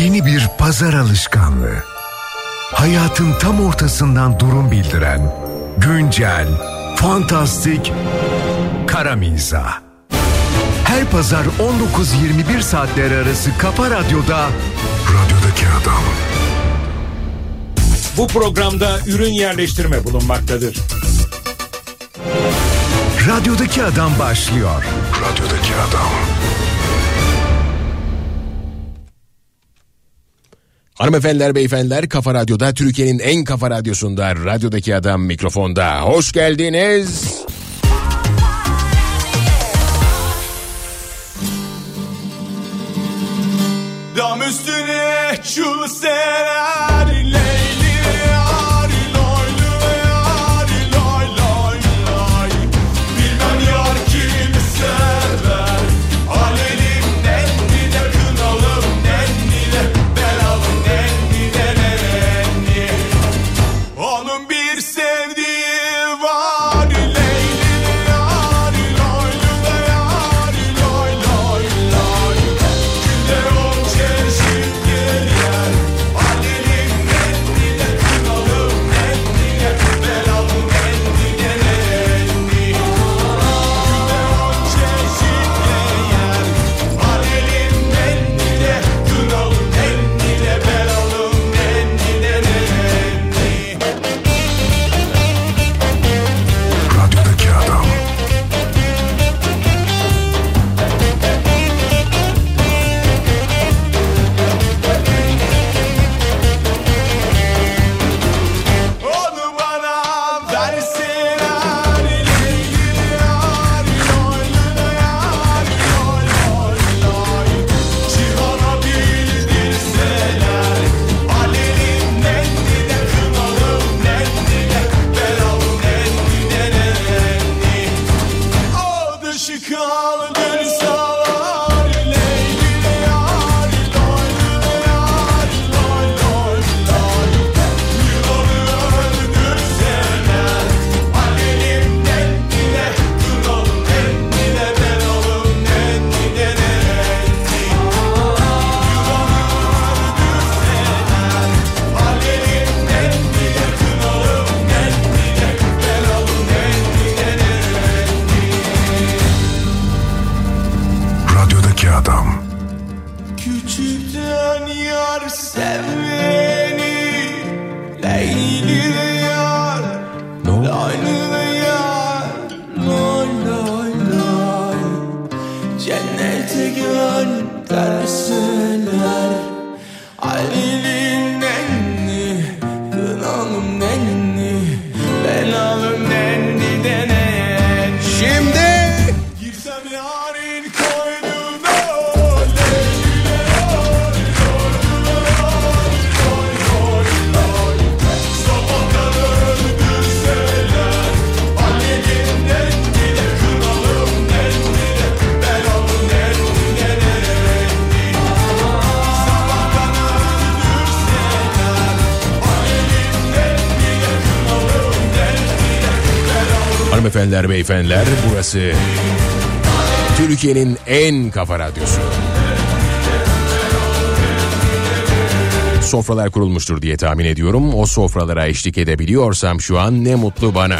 Yeni bir pazar alışkanlığı. Hayatın tam ortasından durum bildiren, güncel, fantastik, kara mizah. Her pazar 19-21 saatler arası Kafa Radyo'da Radyodaki Adam. Bu programda ürün yerleştirme bulunmaktadır. Radyodaki Adam başlıyor. Radyodaki Adam. Hanımefendiler, beyefendiler, Kafa Radyo'da, Türkiye'nin en kafa radyosunda, radyodaki adam mikrofonda. Hoş geldiniz. Dam üstüne çul serer Leyli hanımefendiler, beyefendiler, burası Türkiye'nin en kafa radyosu. Sofralar kurulmuştur diye tahmin ediyorum. O sofralara eşlik edebiliyorsam şu an ne mutlu bana.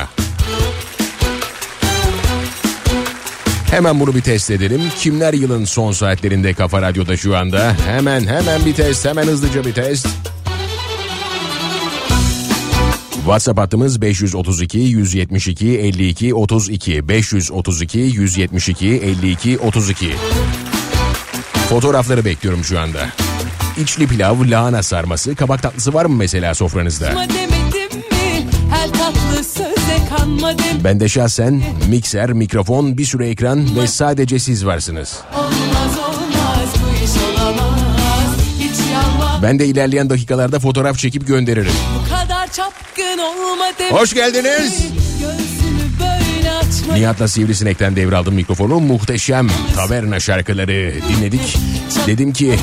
Hemen bunu bir test edelim. Kimler yılın son saatlerinde Kafa Radyo'da şu anda? Hemen hemen bir test, hemen hızlıca bir test. WhatsApp hattımız 532 172 52 32 532 172 52 32. Fotoğrafları bekliyorum şu anda. İçli pilav, lahana sarması, kabak tatlısı var mı mesela sofranızda? kanmadım. Bende şahsen mikser, mikrofon, bir sürü ekran ve sadece siz varsınız. Olmaz olmaz bu iş olamaz. Hiç yanmam Ben de ilerleyen dakikalarda fotoğraf çekip gönderirim. bu kadar çapkın Hoş geldiniz. Nihat'la Sivrisinek'ten devraldım mikrofonu. Muhteşem taverna şarkıları dinledik. Dedim ki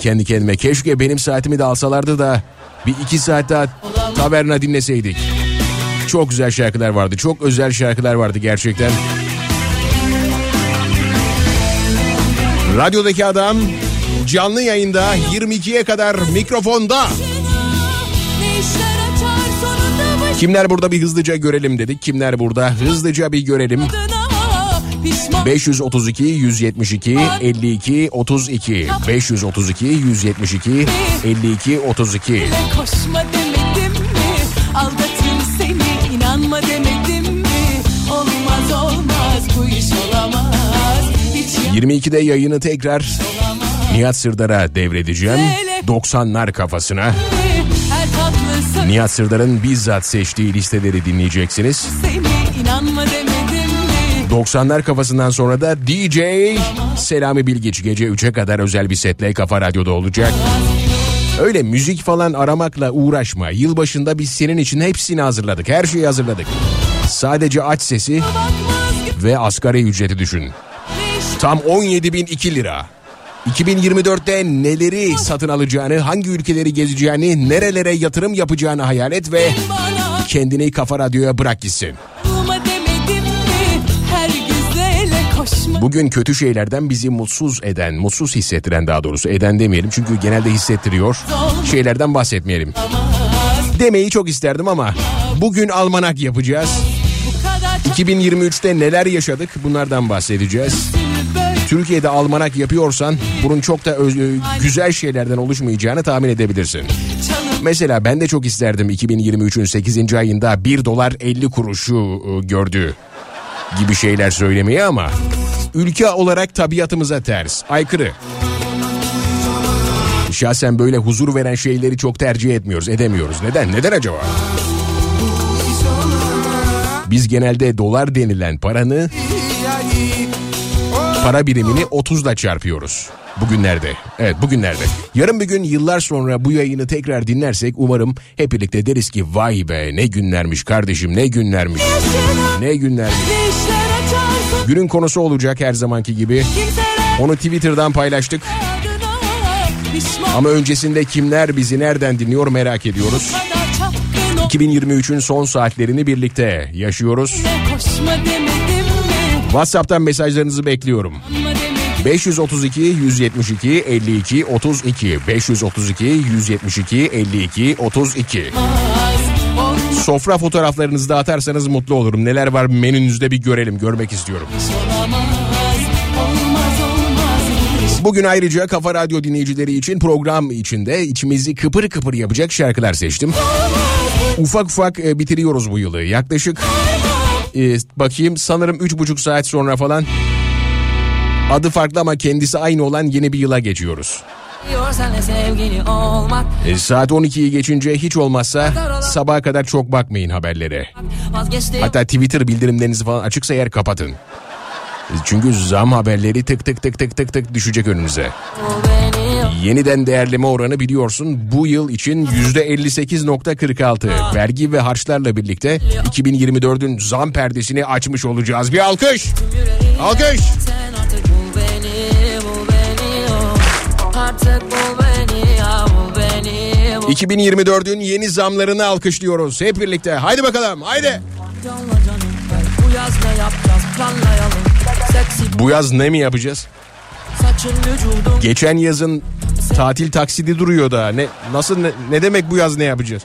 kendi kendime keşke benim saatimi de alsalardı da bir iki saat daha taverna dinleseydik. Çok güzel şarkılar vardı. Çok özel şarkılar vardı gerçekten. Radyodaki adam canlı yayında 22'ye kadar mikrofonda. Ne işler Kimler burada bir hızlıca görelim dedik. Kimler burada hızlıca bir görelim. Pişman 532 172 52 32 532 172 52 32 Bile koşma demedim mi? Aldatır seni inanma demedim mi? Olmaz olmaz bu iş olamaz. Hiç 22'de yayını tekrar Nihat Sırdar'a devredeceğim. 90'lar kafasına. Nihat Sırdar'ın bizzat seçtiği listeleri dinleyeceksiniz. seni inanma demedim mi? 90'lar kafasından sonra da DJ Selami Bilgiç gece 3'e kadar özel bir setle Kafa Radyo'da olacak. Öyle müzik falan aramakla uğraşma. Yılbaşında biz senin için hepsini hazırladık. Her şeyi hazırladık. Sadece aç sesi ve asgari ücreti düşün. Tam 17.002 lira. 2024'te neleri satın alacağını, hangi ülkeleri gezeceğini, nerelere yatırım yapacağını hayal et ve kendini Kafa Radyo'ya bırak gitsin. Bugün kötü şeylerden bizi mutsuz eden, mutsuz hissettiren daha doğrusu eden demeyelim çünkü genelde hissettiriyor. Şeylerden bahsetmeyelim. Demeyi çok isterdim ama bugün almanak yapacağız. bu kadar çok 2023'te neler yaşadık bunlardan bahsedeceğiz. Türkiye'de almanak yapıyorsan bunun çok da öz- ö- güzel şeylerden oluşmayacağını tahmin edebilirsin. Mesela ben de çok isterdim 2023'ün 8. ayında 1 dolar 50 kuruşu e, gördü gibi şeyler söylemeyi ama ülke olarak tabiatımıza ters, aykırı. Şahsen böyle huzur veren şeyleri çok tercih etmiyoruz, edemiyoruz. Neden? Neden acaba? Biz genelde dolar denilen paranı para birimini 30'la çarpıyoruz. Bugünlerde. Evet bugünlerde. Yarın bir gün yıllar sonra bu yayını tekrar dinlersek umarım hep birlikte deriz ki vay be ne günlermiş kardeşim ne günlermiş. Ne günlermiş. Günün konusu olacak her zamanki gibi. Onu Twitter'dan paylaştık. Ama öncesinde kimler bizi nereden dinliyor merak ediyoruz. kadar çapkın ol 2023'ün son saatlerini birlikte yaşıyoruz. Koşma demedim mi? WhatsApp'tan mesajlarınızı bekliyorum. Anma demedim 532 172 52 32 532 172 52 32 Olmaz Sofra fotoğraflarınızı da atarsanız mutlu olurum. Neler var menünüzde bir görelim, görmek istiyorum. Bugün ayrıca Kafa Radyo dinleyicileri için program içinde içimizi kıpır kıpır yapacak şarkılar seçtim. Ufak ufak e, bitiriyoruz bu yılı. Yaklaşık e, bakayım sanırım 3,5 saat sonra falan adı farklı ama kendisi aynı olan yeni bir yıla geçiyoruz. E, saat 12'yi geçince hiç olmazsa sabaha kadar çok bakmayın haberlere. Hatta Twitter bildirimlerinizi falan açıksa eğer kapatın. E, Çünkü zam haberleri tık tık tık tık tık tık düşecek önünüze. Yeniden değerleme oranı biliyorsun bu yıl için %58.46. Vergi ve harçlarla birlikte 2024'ün zam perdesini açmış olacağız. Bir alkış. Alkış. Artık bul beni bul beni oh. Artık bul beni ya bul beni bul 2024'ün yeni zamlarını alkışlıyoruz hep birlikte. Haydi bakalım haydi. Yolla canım bu yaz ne yapacağız planlayalım Seksi Bu yaz ne mi yapacağız? Geçen yazın tatil taksidi duruyor da ne nasıl ne, ne demek bu yaz ne yapacağız?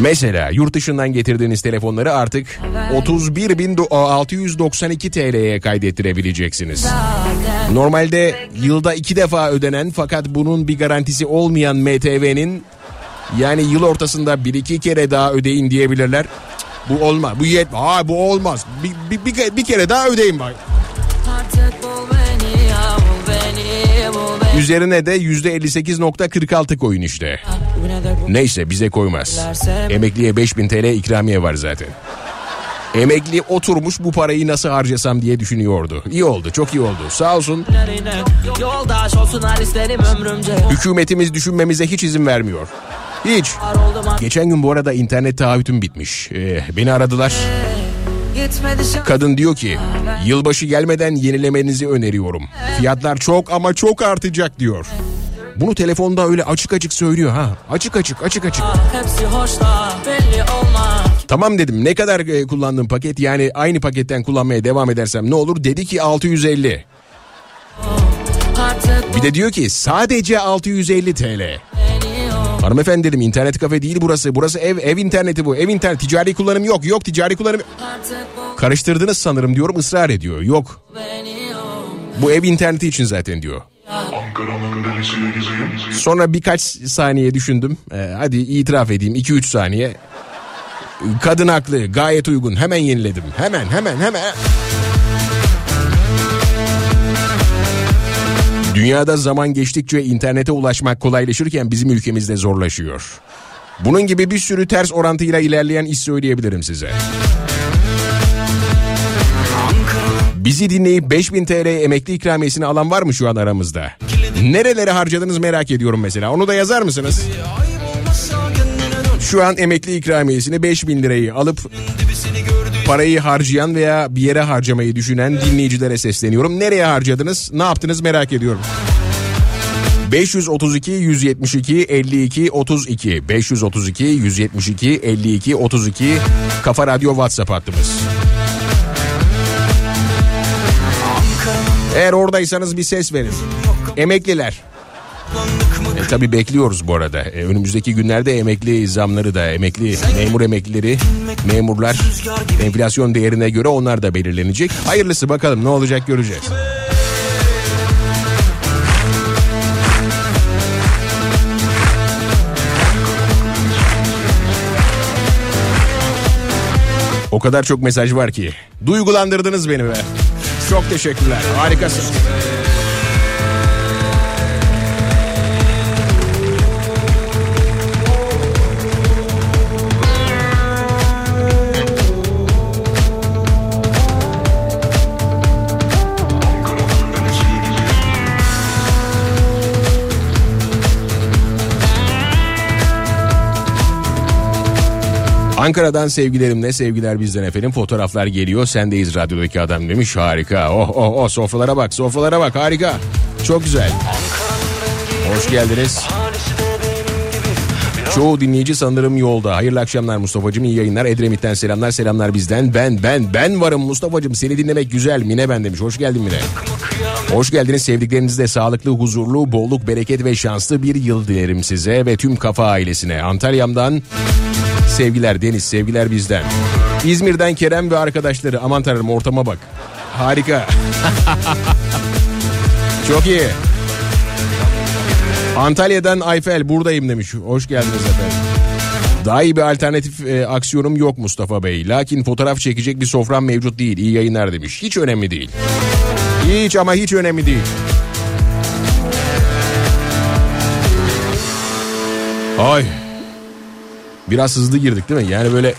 Mesela yurt dışından getirdiğiniz telefonları artık 31.692 TL'ye kaydettirebileceksiniz. Normalde yılda iki defa ödenen fakat bunun bir garantisi olmayan MTV'nin yani yıl ortasında bir iki kere daha ödeyin diyebilirler. Bu olmaz. Bu yet. Aa bu olmaz. Bir, bir, bir, bir kere daha ödeyin bak. Üzerine de %58.46 koyun işte. Neyse bize koymaz. Emekliye 5000 TL ikramiye var zaten. Emekli oturmuş bu parayı nasıl harcasam diye düşünüyordu. İyi oldu, çok iyi oldu. Sağ olsun hükümetimiz düşünmemize hiç izin vermiyor. Hiç. Geçen gün bu arada internet taahhütüm bitmiş. Ee, beni aradılar. Kadın diyor ki yılbaşı gelmeden yenilemenizi öneriyorum. Fiyatlar çok ama çok artacak diyor. Bunu telefonda öyle açık açık söylüyor ha. Açık açık açık açık. Tamam dedim ne kadar e, kullandığım paket yani aynı paketten kullanmaya devam edersem ne olur? Dedi ki 650. Artık Bir de diyor ki sadece 650 TL. Hanımefendi dedim internet kafe değil burası. Burası ev ev interneti bu. Ev internet ticari kullanım yok. Yok ticari kullanım. Karıştırdınız sanırım diyorum ısrar ediyor. Yok bu ev interneti için zaten diyor. Sonra birkaç saniye düşündüm. Ee, hadi itiraf edeyim 2-3 saniye. Kadın haklı gayet uygun hemen yeniledim. Hemen hemen hemen. Dünyada zaman geçtikçe internete ulaşmak kolaylaşırken bizim ülkemizde zorlaşıyor. Bunun gibi bir sürü ters orantıyla ilerleyen iş söyleyebilirim size. Bizi dinleyip 5000 TL emekli ikramiyesini alan var mı şu an aramızda? Nerelere harcadınız merak ediyorum mesela. Onu da yazar mısınız? Şu an emekli ikramiyesini 5000 lirayı alıp parayı harcayan veya bir yere harcamayı düşünen dinleyicilere sesleniyorum. Nereye harcadınız? Ne yaptınız merak ediyorum. 532 172 52 32 532 172 52 32 Kafa Radyo WhatsApp hattımız. Eğer oradaysanız bir ses verin. Emekliler. Tabii bekliyoruz bu arada. E, önümüzdeki günlerde emekli zamları da emekli memur emeklileri memurlar enflasyon değerine göre onlar da belirlenecek. Hayırlısı bakalım ne olacak göreceğiz. O kadar çok mesaj var ki. Duygulandırdınız beni be. Çok teşekkürler. Harikasınız. Ankara'dan sevgilerimle sevgiler bizden efendim fotoğraflar geliyor. Sendeyiz radyodaki adam demiş harika. Oh oh oh sofralara bak sofralara bak harika. Çok güzel. Hoş geldiniz. Çoğu dinleyici sanırım yolda. Hayırlı akşamlar Mustafa'cığım iyi yayınlar. Edremit'ten selamlar selamlar bizden. Ben ben ben varım Mustafa'cığım seni dinlemek güzel. Mine ben demiş. Hoş geldin Mine. Hoş geldiniz sevdiklerinizle sağlıklı, huzurlu, bolluk, bereket ve şanslı bir yıl dilerim size ve tüm kafa ailesine. Antalya'mdan sevgiler Deniz, sevgiler bizden. İzmir'den Kerem ve arkadaşları. Aman tanrım ortama bak. Harika. Çok iyi. Antalya'dan Ayfel buradayım demiş. Hoş geldiniz efendim. Daha iyi bir alternatif e, aksiyonum yok Mustafa Bey. Lakin fotoğraf çekecek bir sofram mevcut değil. İyi yayınlar demiş. Hiç önemli değil. Hiç ama hiç önemli değil. Ay. Biraz hızlı girdik değil mi? Yani böyle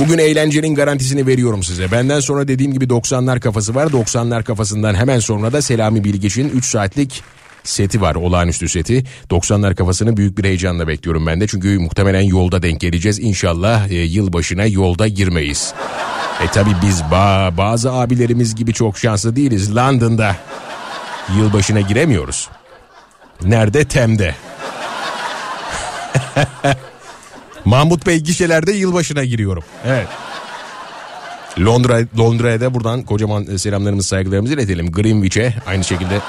Bugün eğlencenin garantisini veriyorum size. Benden sonra dediğim gibi 90'lar kafası var. 90'lar kafasından hemen sonra da Selami Bilgiç'in 3 saatlik seti var. Olağanüstü seti. 90'lar kafasını büyük bir heyecanla bekliyorum ben de. Çünkü muhtemelen yolda denk geleceğiz. İnşallah e, yılbaşına yolda girmeyiz. E tabi biz ba bazı abilerimiz gibi çok şanslı değiliz. London'da yılbaşına giremiyoruz. Nerede? Tem'de. Mahmut Bey gişelerde yılbaşına giriyorum. Evet. Londra Londra'ya da buradan kocaman selamlarımızı saygılarımızı iletelim. Greenwich'e aynı şekilde.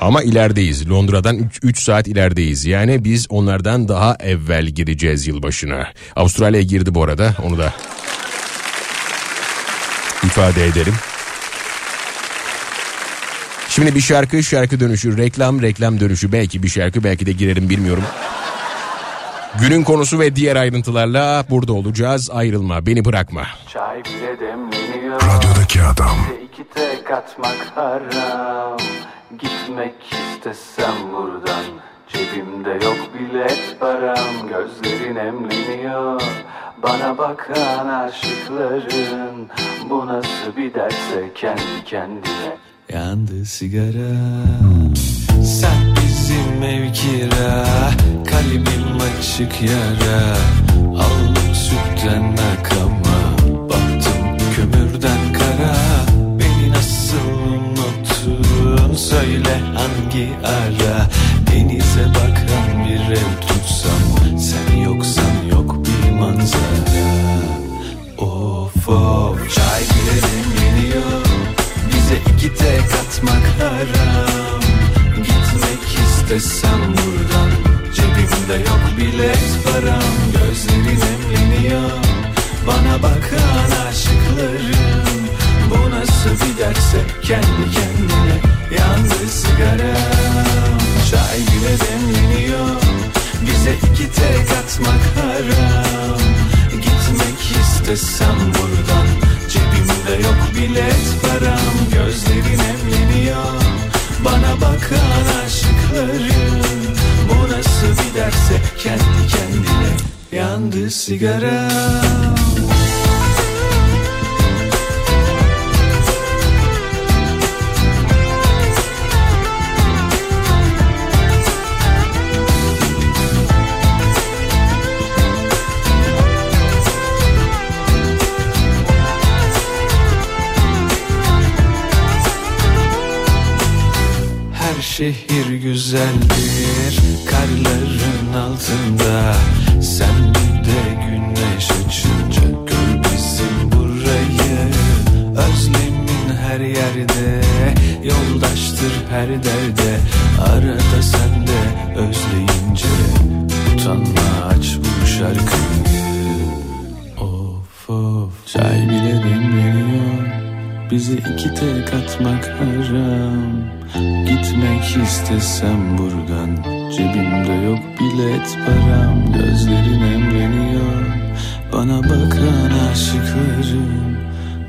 Ama ilerideyiz. Londra'dan 3 saat ilerideyiz. Yani biz onlardan daha evvel gireceğiz yılbaşına. Avustralya'ya girdi bu arada. Onu da ifade ederim. Şimdi bir şarkı şarkı dönüşü reklam reklam dönüşü belki bir şarkı belki de girerim bilmiyorum. Günün konusu ve diğer ayrıntılarla burada olacağız. Ayrılma, beni bırakma. Çay bile demleniyor Radyodaki adam. İki tek atmak haram Gitmek istesem buradan Cebimde yok bilet param Gözlerin emleniyor Bana bakan aşıkların Bu nasıl bir derse kendi kendine yandı sigara. Sen bizim evkira kalbim açık yara. Aldım sütten nakama baktım kömürden kara. Beni nasıl unuttun? Söyle hangi ara? Denize bakan bir ev tutsam sen yoksan yok bir manzara. Of of. Çay girelim yoksun haram Gitmek istesem buradan Cebimde yok bilet param Gözlerin emleniyor Bana bakan aşıklarım Bu nasıl bir derse kendi kendine Yandı sigaram. Çay bile demleniyor Bize iki tek atmak haram istesem buradan Cebimde yok bilet param Gözlerin emleniyor. Bana bakan aşıklarım Bu nasıl bir derse kendi kendine Yandı sigaram şehir güzeldir karların altında. Sen bir de güneş açınca gör bizim burayı. Özlemin her yerde yoldaştır her derde. Arada sen de özleyince utanma aç bu şarkıyı. Of of çay bile demleniyor Bize iki tek atmak haram. Gitmek istesem buradan Cebimde yok bilet param. Gözlerin emleniyor Bana bakan aşıklarım.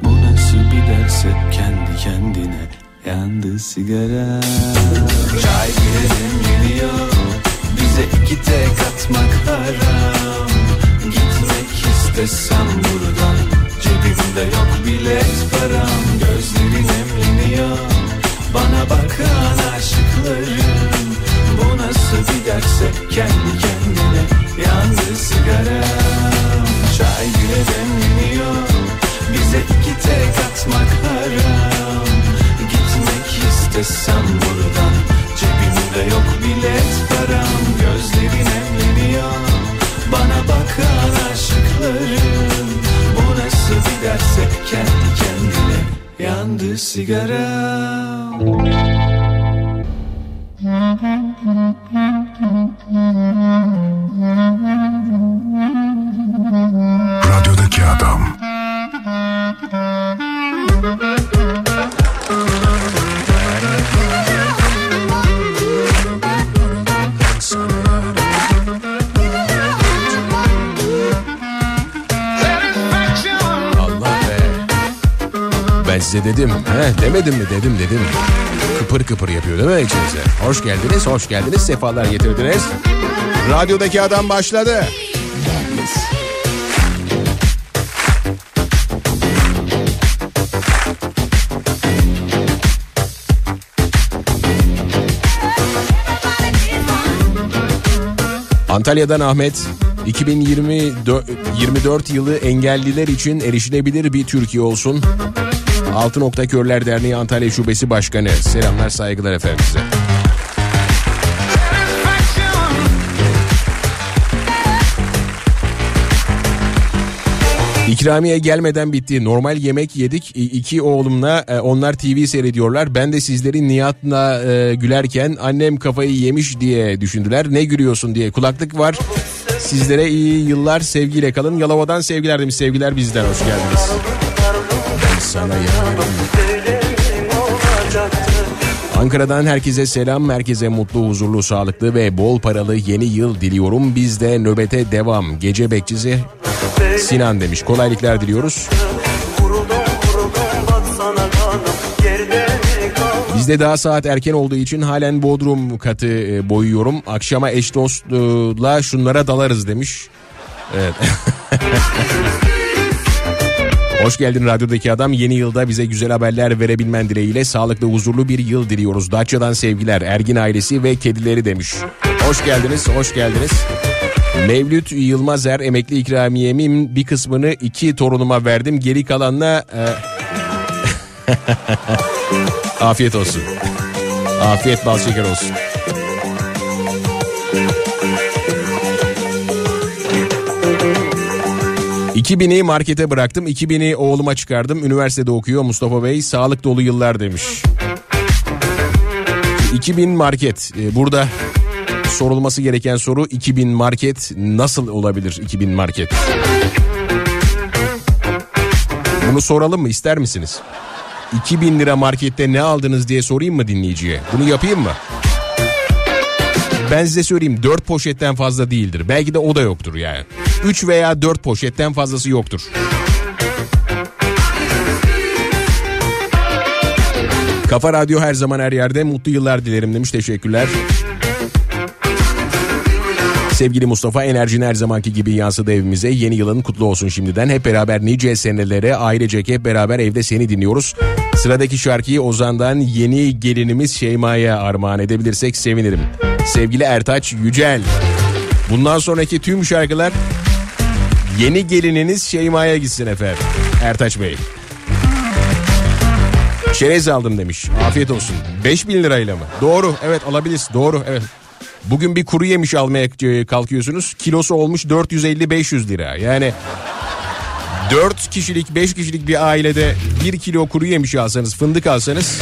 Bu nasıl bir derse kendi kendine Yandı sigara. Çay bile demleniyor Bize iki tek atmak haram. Gitmek istesem buradan Cebimde yok bilet param Gözlerin emleniyor Bana bakan aşıklarım Bu nasıl bir derse kendi kendine Yandı sigaram. Çay bile demleniyor Bize iki tek atmak haram. Gitmek istesem buradan Yandı Kıpır yapıyor değil mi içinize? Hoş geldiniz, hoş geldiniz. Sefalar getirdiniz. Radyodaki adam başladı. Antalya'dan Ahmet 2024 yılı engelliler için erişilebilir bir Türkiye olsun. Altı Nokta Körler Derneği Antalya Şubesi Başkanı. Selamlar saygılar efendim size. İkramiye gelmeden bitti. Normal yemek yedik. İki oğlumla e, onlar TV seyrediyorlar. Ben de sizlerin Nihat'la e, gülerken annem kafayı yemiş diye düşündüler. Ne gülüyorsun diye kulaklık var. Sizlere iyi yıllar sevgiyle kalın. Yalova'dan sevgiler demiş. Sevgiler bizden hoş geldiniz. Sana yanarım. Ankara'dan herkese selam, herkese mutlu, huzurlu, sağlıklı ve bol paralı yeni yıl diliyorum. Biz de nöbete devam. Gece bekçisi Sinan demiş. Kolaylıklar diliyoruz. Bizde daha saat erken olduğu için halen Bodrum katı e, boyuyorum. Akşama eş dostla şunlara dalarız demiş. Evet. Hoş geldin radyodaki adam. Yeni yılda bize güzel haberler verebilmen dileğiyle sağlıklı huzurlu bir yıl diliyoruz. Datça'dan sevgiler Ergin ailesi ve kedileri demiş. Hoş geldiniz, hoş geldiniz. Mevlüt Yılmazer emekli ikramiyemin bir kısmını iki torunuma verdim. Geri kalanla e, afiyet olsun. Afiyet bal şeker olsun. ...2000'i markete bıraktım... ...2000'i oğluma çıkardım... ...üniversitede okuyor Mustafa Bey... ...sağlık dolu yıllar demiş. 2000 market. Ee, burada sorulması gereken soru 2000 market nasıl olabilir 2000 market? Bunu soralım mı ister misiniz? 2000 lira markette ne aldınız diye sorayım mı dinleyiciye? Bunu yapayım mı? Ben size söyleyeyim 4 poşetten fazla değildir. Belki de o da yoktur yani. 3 veya 4 poşetten fazlası yoktur. Kafa Radyo her zaman her yerde mutlu yıllar dilerim demiş teşekkürler. Sevgili Mustafa enerjin her zamanki gibi yansıdı evimize. Yeni yılın kutlu olsun şimdiden. Hep beraber nice senelere ailecek hep beraber evde seni dinliyoruz. Sıradaki şarkıyı Ozan'dan yeni gelinimiz Şeyma'ya armağan edebilirsek sevinirim. Sevgili Ertaç Yücel. Bundan sonraki tüm şarkılar yeni gelininiz Şeyma'ya gitsin efendim. Ertaç Bey. Çerez aldım demiş. Afiyet olsun. 5000 lirayla mı? Doğru evet alabilirsin. Doğru evet. Bugün bir kuru yemiş almaya e, kalkıyorsunuz. Kilosu olmuş 450-500 lira. Yani 4 kişilik 5 kişilik bir ailede 1 kilo kuru yemiş alsanız fındık alsanız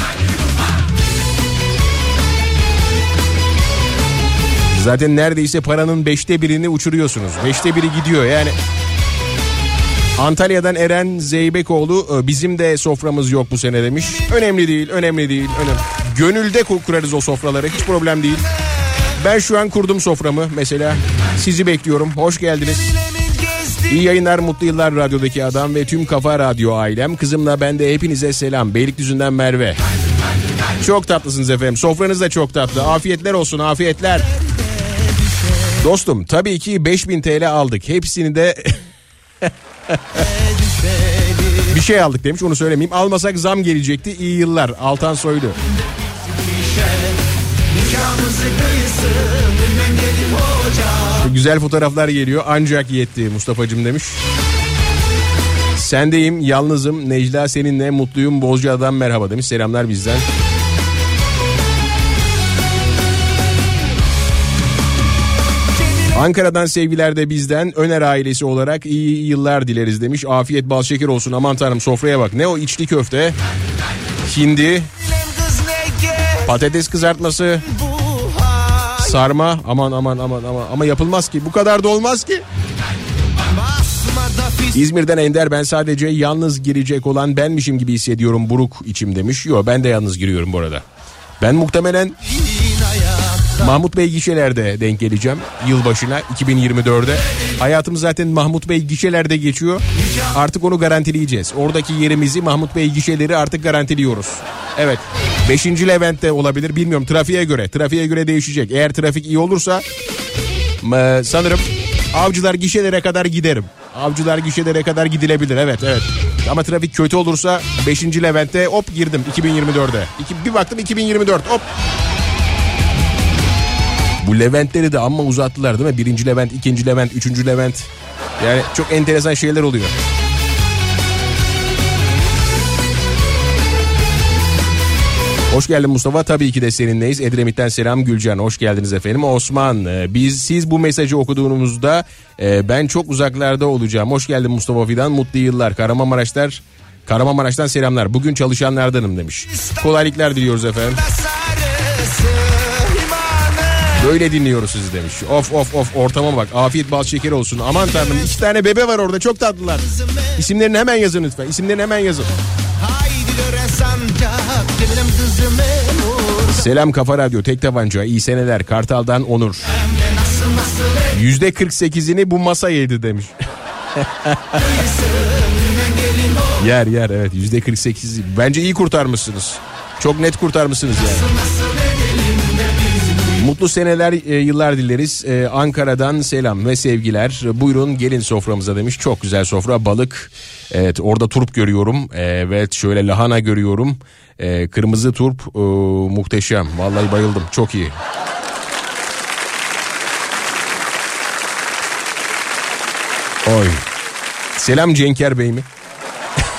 Zaten neredeyse paranın beşte birini uçuruyorsunuz. Beşte biri gidiyor yani. Antalya'dan Eren Zeybekoğlu e, bizim de soframız yok bu sene demiş. Önemli değil, önemli değil. Önemli. Gönülde kur- kurarız o sofraları hiç problem değil. Ben şu an kurdum soframı mesela. Sizi bekliyorum. Hoş geldiniz. İyi yayınlar, mutlu yıllar radyodaki adam ve tüm Kafa Radyo ailem. Kızımla ben de hepinize selam. Beylikdüzü'nden Merve. Çok tatlısınız efendim. Sofranız da çok tatlı. Afiyetler olsun, afiyetler. Dostum tabii ki 5000 TL aldık. Hepsini de bir şey aldık demiş onu söylemeyeyim. Almasak zam gelecekti. İyi yıllar. Altan Soylu. Güzel fotoğraflar geliyor ancak yetti Mustafa'cım demiş. Sendeyim yalnızım Necla seninle mutluyum Bozcaada'dan merhaba demiş selamlar bizden. Ankara'dan sevgiler de bizden Öner ailesi olarak iyi yıllar dileriz demiş. Afiyet bal şeker olsun aman tanrım sofraya bak. Ne o içli köfte, hindi, patates kızartması, sarma aman aman aman aman ama yapılmaz ki bu kadar da olmaz ki. İzmir'den Ender ben sadece yalnız girecek olan benmişim gibi hissediyorum buruk içim demiş. Yo ben de yalnız giriyorum bu arada. Ben muhtemelen Mahmut Bey gişelerde denk geleceğim yılbaşına 2024'de. Hayatım zaten Mahmut Bey gişelerde geçiyor. Artık onu garantileyeceğiz. Oradaki yerimizi Mahmut Bey gişeleri artık garantiliyoruz. Evet. 5. Levent'te olabilir bilmiyorum trafiğe göre. Trafiğe göre değişecek. Eğer trafik iyi olursa sanırım avcılar gişelere kadar giderim. Avcılar gişelere kadar gidilebilir evet evet. Ama trafik kötü olursa 5. Levent'te hop girdim 2024'de. İki, bir baktım 2024 hop bu Leventleri de amma uzattılar değil mi? Birinci Levent, ikinci Levent, üçüncü Levent. Yani çok enteresan şeyler oluyor. Hoş geldin Mustafa. Tabii ki de seninleyiz. Edremit'ten selam Gülcan. Hoş geldiniz efendim. Osman, e, biz siz bu mesajı okuduğunuzda e, ben çok uzaklarda olacağım. Hoş geldin Mustafa Fidan. Mutlu yıllar. Kahramanmaraşlar Kahramanmaraş'tan selamlar. Bugün çalışanlardanım demiş. Kolaylıklar diliyoruz efendim. Böyle dinliyoruz sizi demiş. Of of of ortama bak. Afiyet bal şeker olsun. Aman tanrım iki tane bebe var orada çok tatlılar. İsimlerini hemen yazın lütfen. İsimlerini hemen yazın. Selam Kafa Radyo Tek Tabanca iyi seneler Kartal'dan Onur. Yüzde 48'ini bu masa yedi demiş. yer yer evet yüzde 48 bence iyi kurtarmışsınız. Çok net kurtarmışsınız yani. Mutlu seneler e, yıllar dileriz. E, Ankara'dan selam ve sevgiler. Buyurun gelin soframıza demiş. Çok güzel sofra balık. Evet orada turp görüyorum. E, evet şöyle lahana görüyorum. E, kırmızı turp e, muhteşem. Vallahi bayıldım çok iyi. Oy. Selam Cenker Bey mi?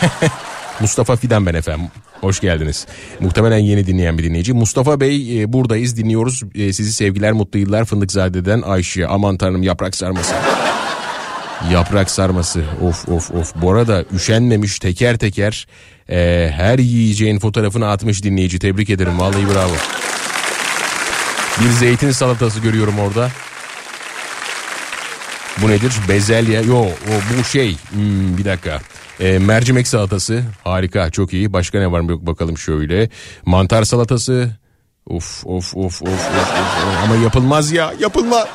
Mustafa Fidan ben efendim. Hoş geldiniz. Muhtemelen yeni dinleyen bir dinleyici. Mustafa Bey e, buradayız dinliyoruz. E, sizi sevgiler mutlu yıllar Fındıkzade'den Ayşe. Aman tanrım yaprak sarması. yaprak sarması of of of. Bu arada üşenmemiş teker teker e, her yiyeceğin fotoğrafını atmış dinleyici. Tebrik ederim vallahi bravo. Bir zeytin salatası görüyorum orada. Bu nedir? Bezelye. Yo o bu şey. Hmm, bir dakika. Ee, mercimek salatası. Harika çok iyi. Başka ne var mı yok bakalım şöyle. Mantar salatası. Of of of of of, of. Ama yapılmaz ya yapılma.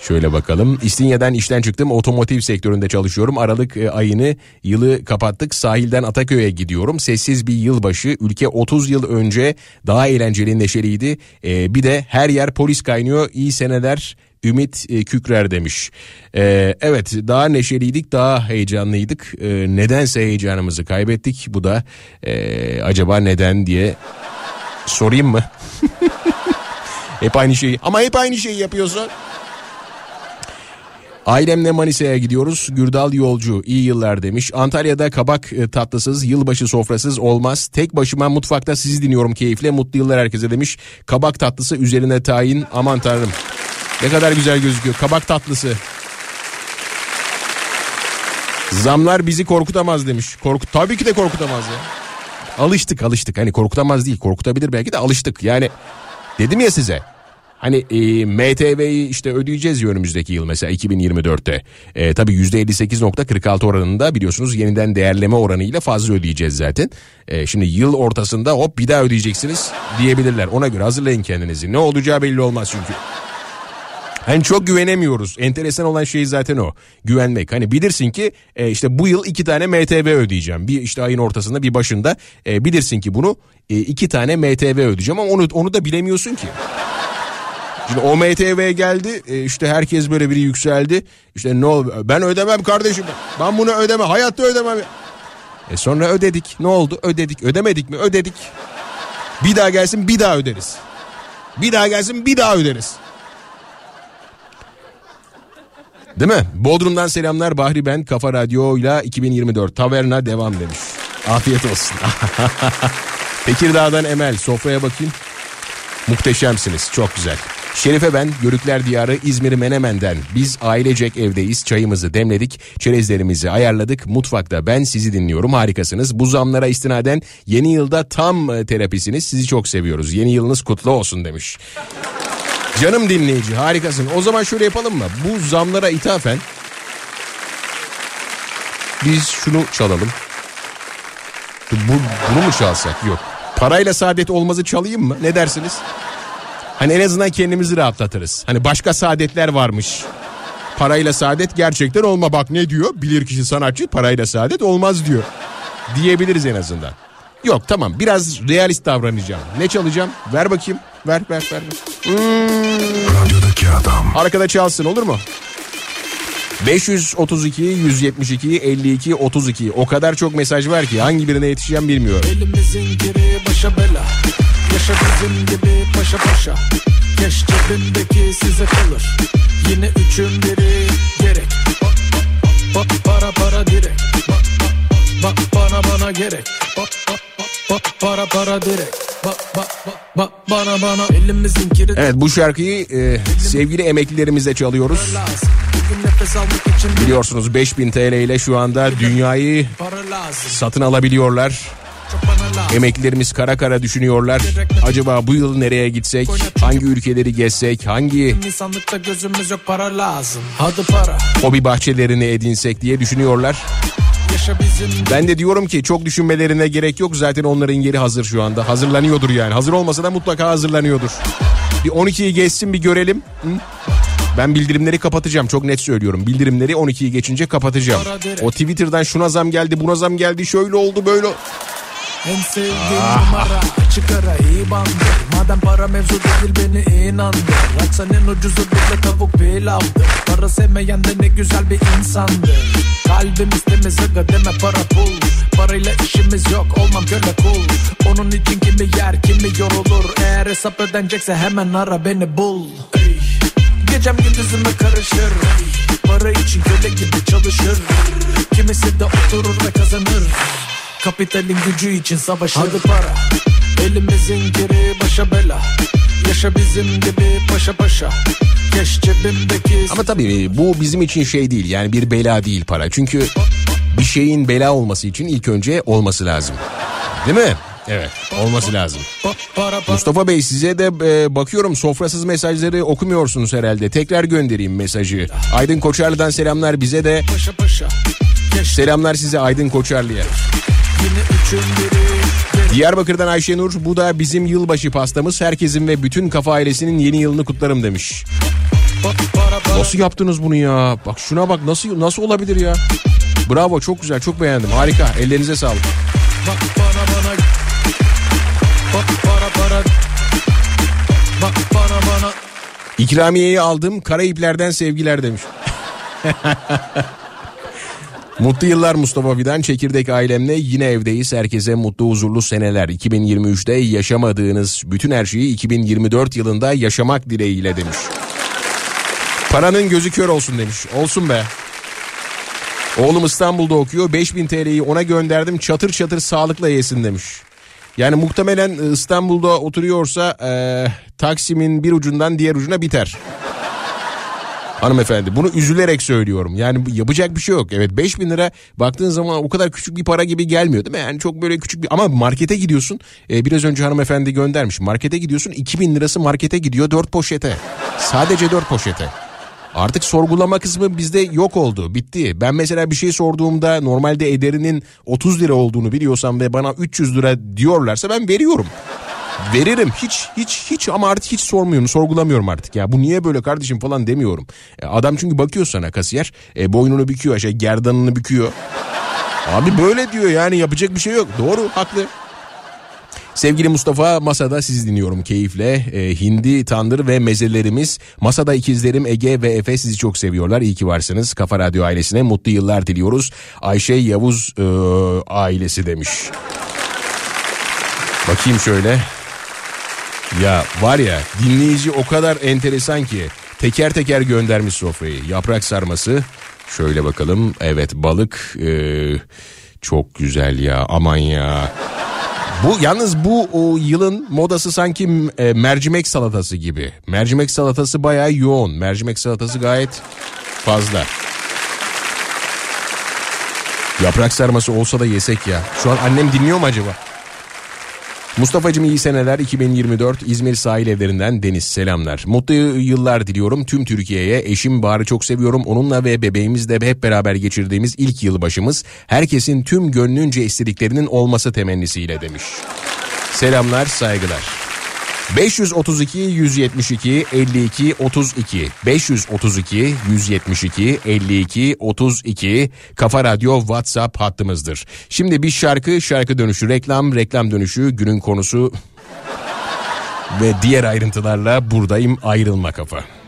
Şöyle bakalım. İstinye'den işten çıktım. Otomotiv sektöründe çalışıyorum. Aralık e, ayını yılı kapattık. Sahilden Ataköy'e gidiyorum. Sessiz bir yılbaşı. Ülke 30 yıl önce daha eğlenceli neşeliydi. E, bir de her yer polis kaynıyor. İyi seneler Ümit e, Kükrer demiş. E, evet daha neşeliydik daha heyecanlıydık. E, nedense heyecanımızı kaybettik. Bu da e, acaba neden diye sorayım mı? hep aynı şeyi ama hep aynı şeyi yapıyorsun. Ailemle Manisa'ya gidiyoruz. Gürdal yolcu iyi yıllar demiş. Antalya'da kabak e, tatlısız, yılbaşı sofrasız olmaz. Tek başıma mutfakta sizi dinliyorum keyifle. Mutlu yıllar herkese demiş. Kabak tatlısı üzerine tayin. Aman tanrım. Ne kadar güzel gözüküyor. Kabak tatlısı. Zamlar bizi korkutamaz demiş. Korku tabii ki de korkutamaz ya. Alıştık alıştık. Hani korkutamaz değil. Korkutabilir belki de alıştık. Yani dedim ya size. Hani e, MTV'yi işte ödeyeceğiz ya önümüzdeki yıl mesela 2024'te. E, tabii %58.46 oranında biliyorsunuz yeniden değerleme oranıyla fazla ödeyeceğiz zaten. E, şimdi yıl ortasında hop bir daha ödeyeceksiniz diyebilirler. Ona göre hazırlayın kendinizi. Ne olacağı belli olmaz çünkü. Hani çok güvenemiyoruz. Enteresan olan şey zaten o. Güvenmek. Hani bilirsin ki e, işte bu yıl iki tane MTV ödeyeceğim. Bir işte ayın ortasında bir başında. E, bilirsin ki bunu e, iki tane MTV ödeyeceğim ama onu onu da bilemiyorsun ki. Şimdi o MTV geldi e, işte herkes böyle biri yükseldi. İşte ne oldu ben ödemem kardeşim ben bunu ödemem hayatta ödemem. E sonra ödedik ne oldu ödedik ödemedik mi ödedik. Bir daha gelsin bir daha öderiz. Bir daha gelsin bir daha öderiz. Değil mi? Bodrum'dan selamlar Bahri ben Kafa Radyo'yla 2024 Taverna devam demiş. Afiyet olsun. Tekirdağ'dan Emel sofraya bakayım. Muhteşemsiniz çok güzel. Şerife ben Görükler Diyarı İzmir Menemen'den. Biz ailecek evdeyiz çayımızı demledik çerezlerimizi ayarladık mutfakta ben sizi dinliyorum harikasınız. Bu zamlara istinaden yeni yılda tam e, terapisiniz sizi çok seviyoruz yeni yılınız kutlu olsun demiş. Canım dinleyici harikasın o zaman şöyle yapalım mı bu zamlara ithafen biz şunu çalalım. Bu, bunu mu çalsak yok. Parayla saadet olmazı çalayım mı ne dersiniz? Hani en azından kendimizi rahatlatırız. Hani başka saadetler varmış. Parayla saadet gerçekten olma bak ne diyor? Bilir kişi sanatçı parayla saadet olmaz diyor. Diyebiliriz en azından. Yok tamam biraz realist davranacağım. Ne çalacağım? Ver bakayım. Ver ver ver. ver. Radyodaki adam. Arkada çalsın olur mu? 532 172 52 32 o kadar çok mesaj var ki hangi birine yetişeceğim bilmiyorum. Elimizin giri başa bela Yaşa bizim gibi paşa paşa Keş cebimdeki size kalır Yine üçün biri gerek Para para direkt ba- Bana bana gerek Ba- ba- ba- ba- Para para direkt Ba- ba- ba- ba- Bana bana Elimizin kiri Evet bu şarkıyı e, sevgili emeklilerimizle çalıyoruz. Biliyorsunuz 5000 TL ile şu anda dünyayı satın alabiliyorlar. Emeklilerimiz kara kara düşünüyorlar. Acaba bu yıl nereye gitsek? Hangi ülkeleri gezsek? Hangi gözümüz yok para lazım Hadi para hobi bahçelerini edinsek diye düşünüyorlar. Ben de diyorum ki çok düşünmelerine gerek yok. Zaten onların yeri hazır şu anda. Hazırlanıyordur yani. Hazır olmasa da mutlaka hazırlanıyordur. Bir 12'yi geçsin bir görelim. Hı? Ben bildirimleri kapatacağım. Çok net söylüyorum. Bildirimleri 12'yi geçince kapatacağım. O Twitter'dan şuna zam geldi, buna zam geldi, şöyle oldu, böyle. En sevdiğim numara açık ara iyi bandır Madem para mevzu değil beni inandır Aksan en ucuzu bile tavuk pilavdır Para sevmeyen de ne güzel bir insandır Kalbimiz temiz aga deme para pul Parayla işimiz yok olmam köle kul. Onun için kimi yer kimi yorulur. Eğer hesap ödenecekse hemen ara beni bul. Ey, Gecem gündüzüme karışır. Ey, Para için köle gibi çalışır. Kimisi de oturur ve kazanır. Kapitalin gücü için savaşır. Hadi para. Elimizin geri başa bela Yaşa bizim gibi paşa paşa Keş cebimdeki Ama tabii bu bizim için şey değil. Yani bir bela değil para. Çünkü bir şeyin bela olması için ilk önce olması lazım. Değil mi? Evet olması lazım. Mustafa Bey size de e, bakıyorum sofrasız mesajları okumuyorsunuz herhalde. Tekrar göndereyim mesajı. Aydın Koçarlı'dan selamlar bize de. Geç Selamlar size Aydın Koçarlı'ya. yine üçün biri. Diyarbakır'dan Ayşenur bu da bizim yılbaşı pastamız. Herkesin ve bütün kafa ailesinin yeni yılını kutlarım demiş. Nasıl yaptınız bunu ya? Bak şuna bak nasıl nasıl olabilir ya? Bravo çok güzel çok beğendim harika ellerinize sağlık. İkramiyeyi aldım Karayipler'den sevgiler demiş. Mutlu yıllar Mustafa Fidan. Çekirdek ailemle yine evdeyiz. Herkese mutlu huzurlu seneler. 2023'te yaşamadığınız bütün her şeyi 2024 yılında yaşamak dileğiyle demiş. Paranın gözü kör olsun demiş. Olsun be. Oğlum İstanbul'da okuyor. 5000 TL'yi ona gönderdim. Çatır çatır sağlıkla yesin demiş. Yani muhtemelen İstanbul'da oturuyorsa eee, Taksim'in bir ucundan diğer ucuna biter. Hanımefendi bunu üzülerek söylüyorum. Yani yapacak bir şey yok. Evet 5000 lira baktığın zaman o kadar küçük bir para gibi gelmiyor değil mi? Yani çok böyle küçük bir ama markete gidiyorsun. Ee, biraz önce hanımefendi göndermiş. Markete gidiyorsun 2000 lirası markete gidiyor 4 poşete. Sadece 4 poşete. Artık sorgulama kısmı bizde yok oldu. Bitti. Ben mesela bir şey sorduğumda normalde ederinin 30 lira olduğunu biliyorsam ve bana 300 lira diyorlarsa ben veriyorum. Veririm hiç hiç hiç ama artık hiç sormuyorum sorgulamıyorum artık ya bu niye böyle kardeşim falan demiyorum. E, Adam çünkü bakıyor sana kasiyer e, boynunu büküyor şey gerdanını büküyor. Abi böyle diyor yani yapacak bir şey yok doğru haklı. Sevgili Mustafa masada sizi dinliyorum keyifle. E, hindi, tandır ve mezelerimiz. Masada ikizlerim Ege ve Efe sizi çok seviyorlar. İyi ki varsınız. Kafa Radyo ailesine mutlu yıllar diliyoruz. Ayşe Yavuz e, ailesi demiş. Bakayım şöyle. Ya var ya dinleyici o kadar enteresan ki teker teker göndermiş sofrayı. Yaprak sarması şöyle bakalım evet balık ee, çok güzel ya aman ya. Bu yalnız bu o yılın modası sanki e, mercimek salatası gibi. Mercimek salatası bayağı yoğun. Mercimek salatası gayet fazla. Yaprak sarması olsa da yesek ya. Şu an annem dinliyor mu acaba? Mustafa'cığım iyi seneler 2024 İzmir sahil evlerinden Deniz selamlar. Mutlu yıllar diliyorum tüm Türkiye'ye. Eşim Bahar'ı çok seviyorum. Onunla ve bebeğimizle hep beraber geçirdiğimiz ilk yılbaşımız. Herkesin tüm gönlünce istediklerinin olması temennisiyle demiş. Selamlar saygılar. 532 172 52 32 532 172 52 32 Kafa Radyo WhatsApp hattımızdır. Şimdi bir şarkı, şarkı dönüşü, reklam, reklam dönüşü, günün konusu ve diğer ayrıntılarla buradayım ayrılma kafa.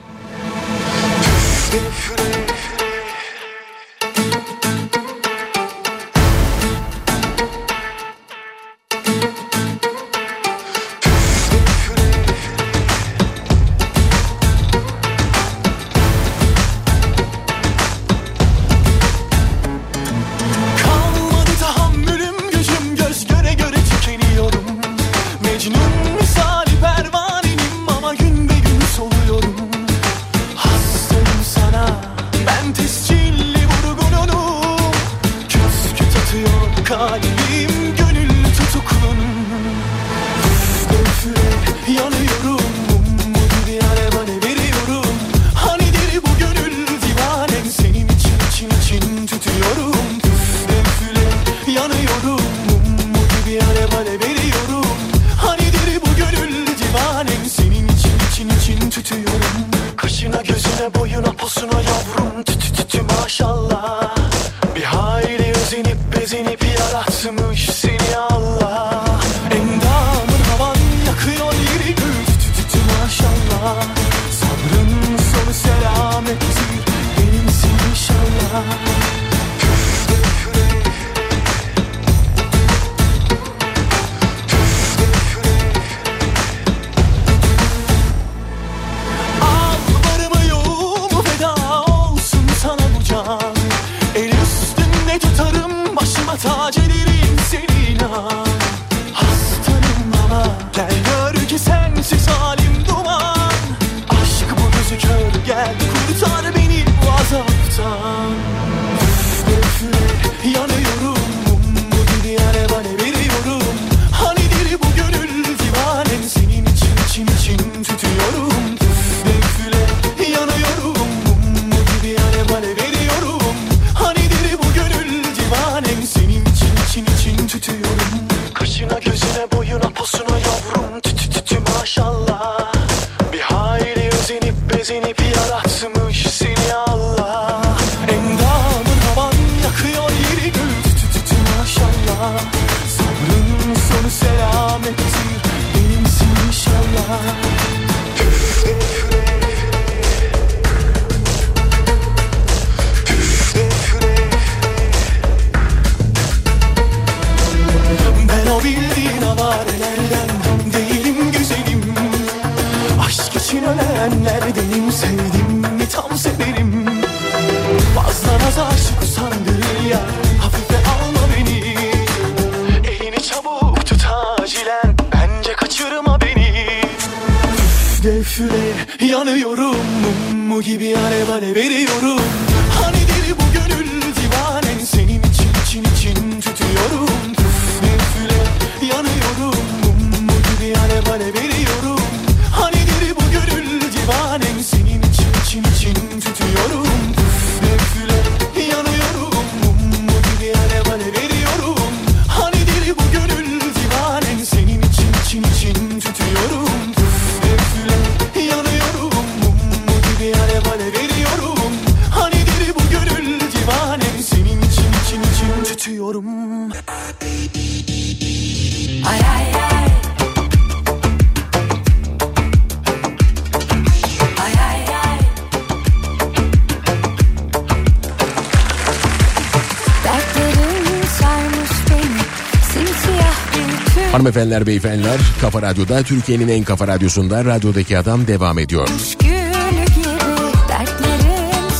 Hanımefendiler, beyefendiler, Kafa Radyo'da, Türkiye'nin en kafa radyosunda Radyodaki Adam devam ediyor.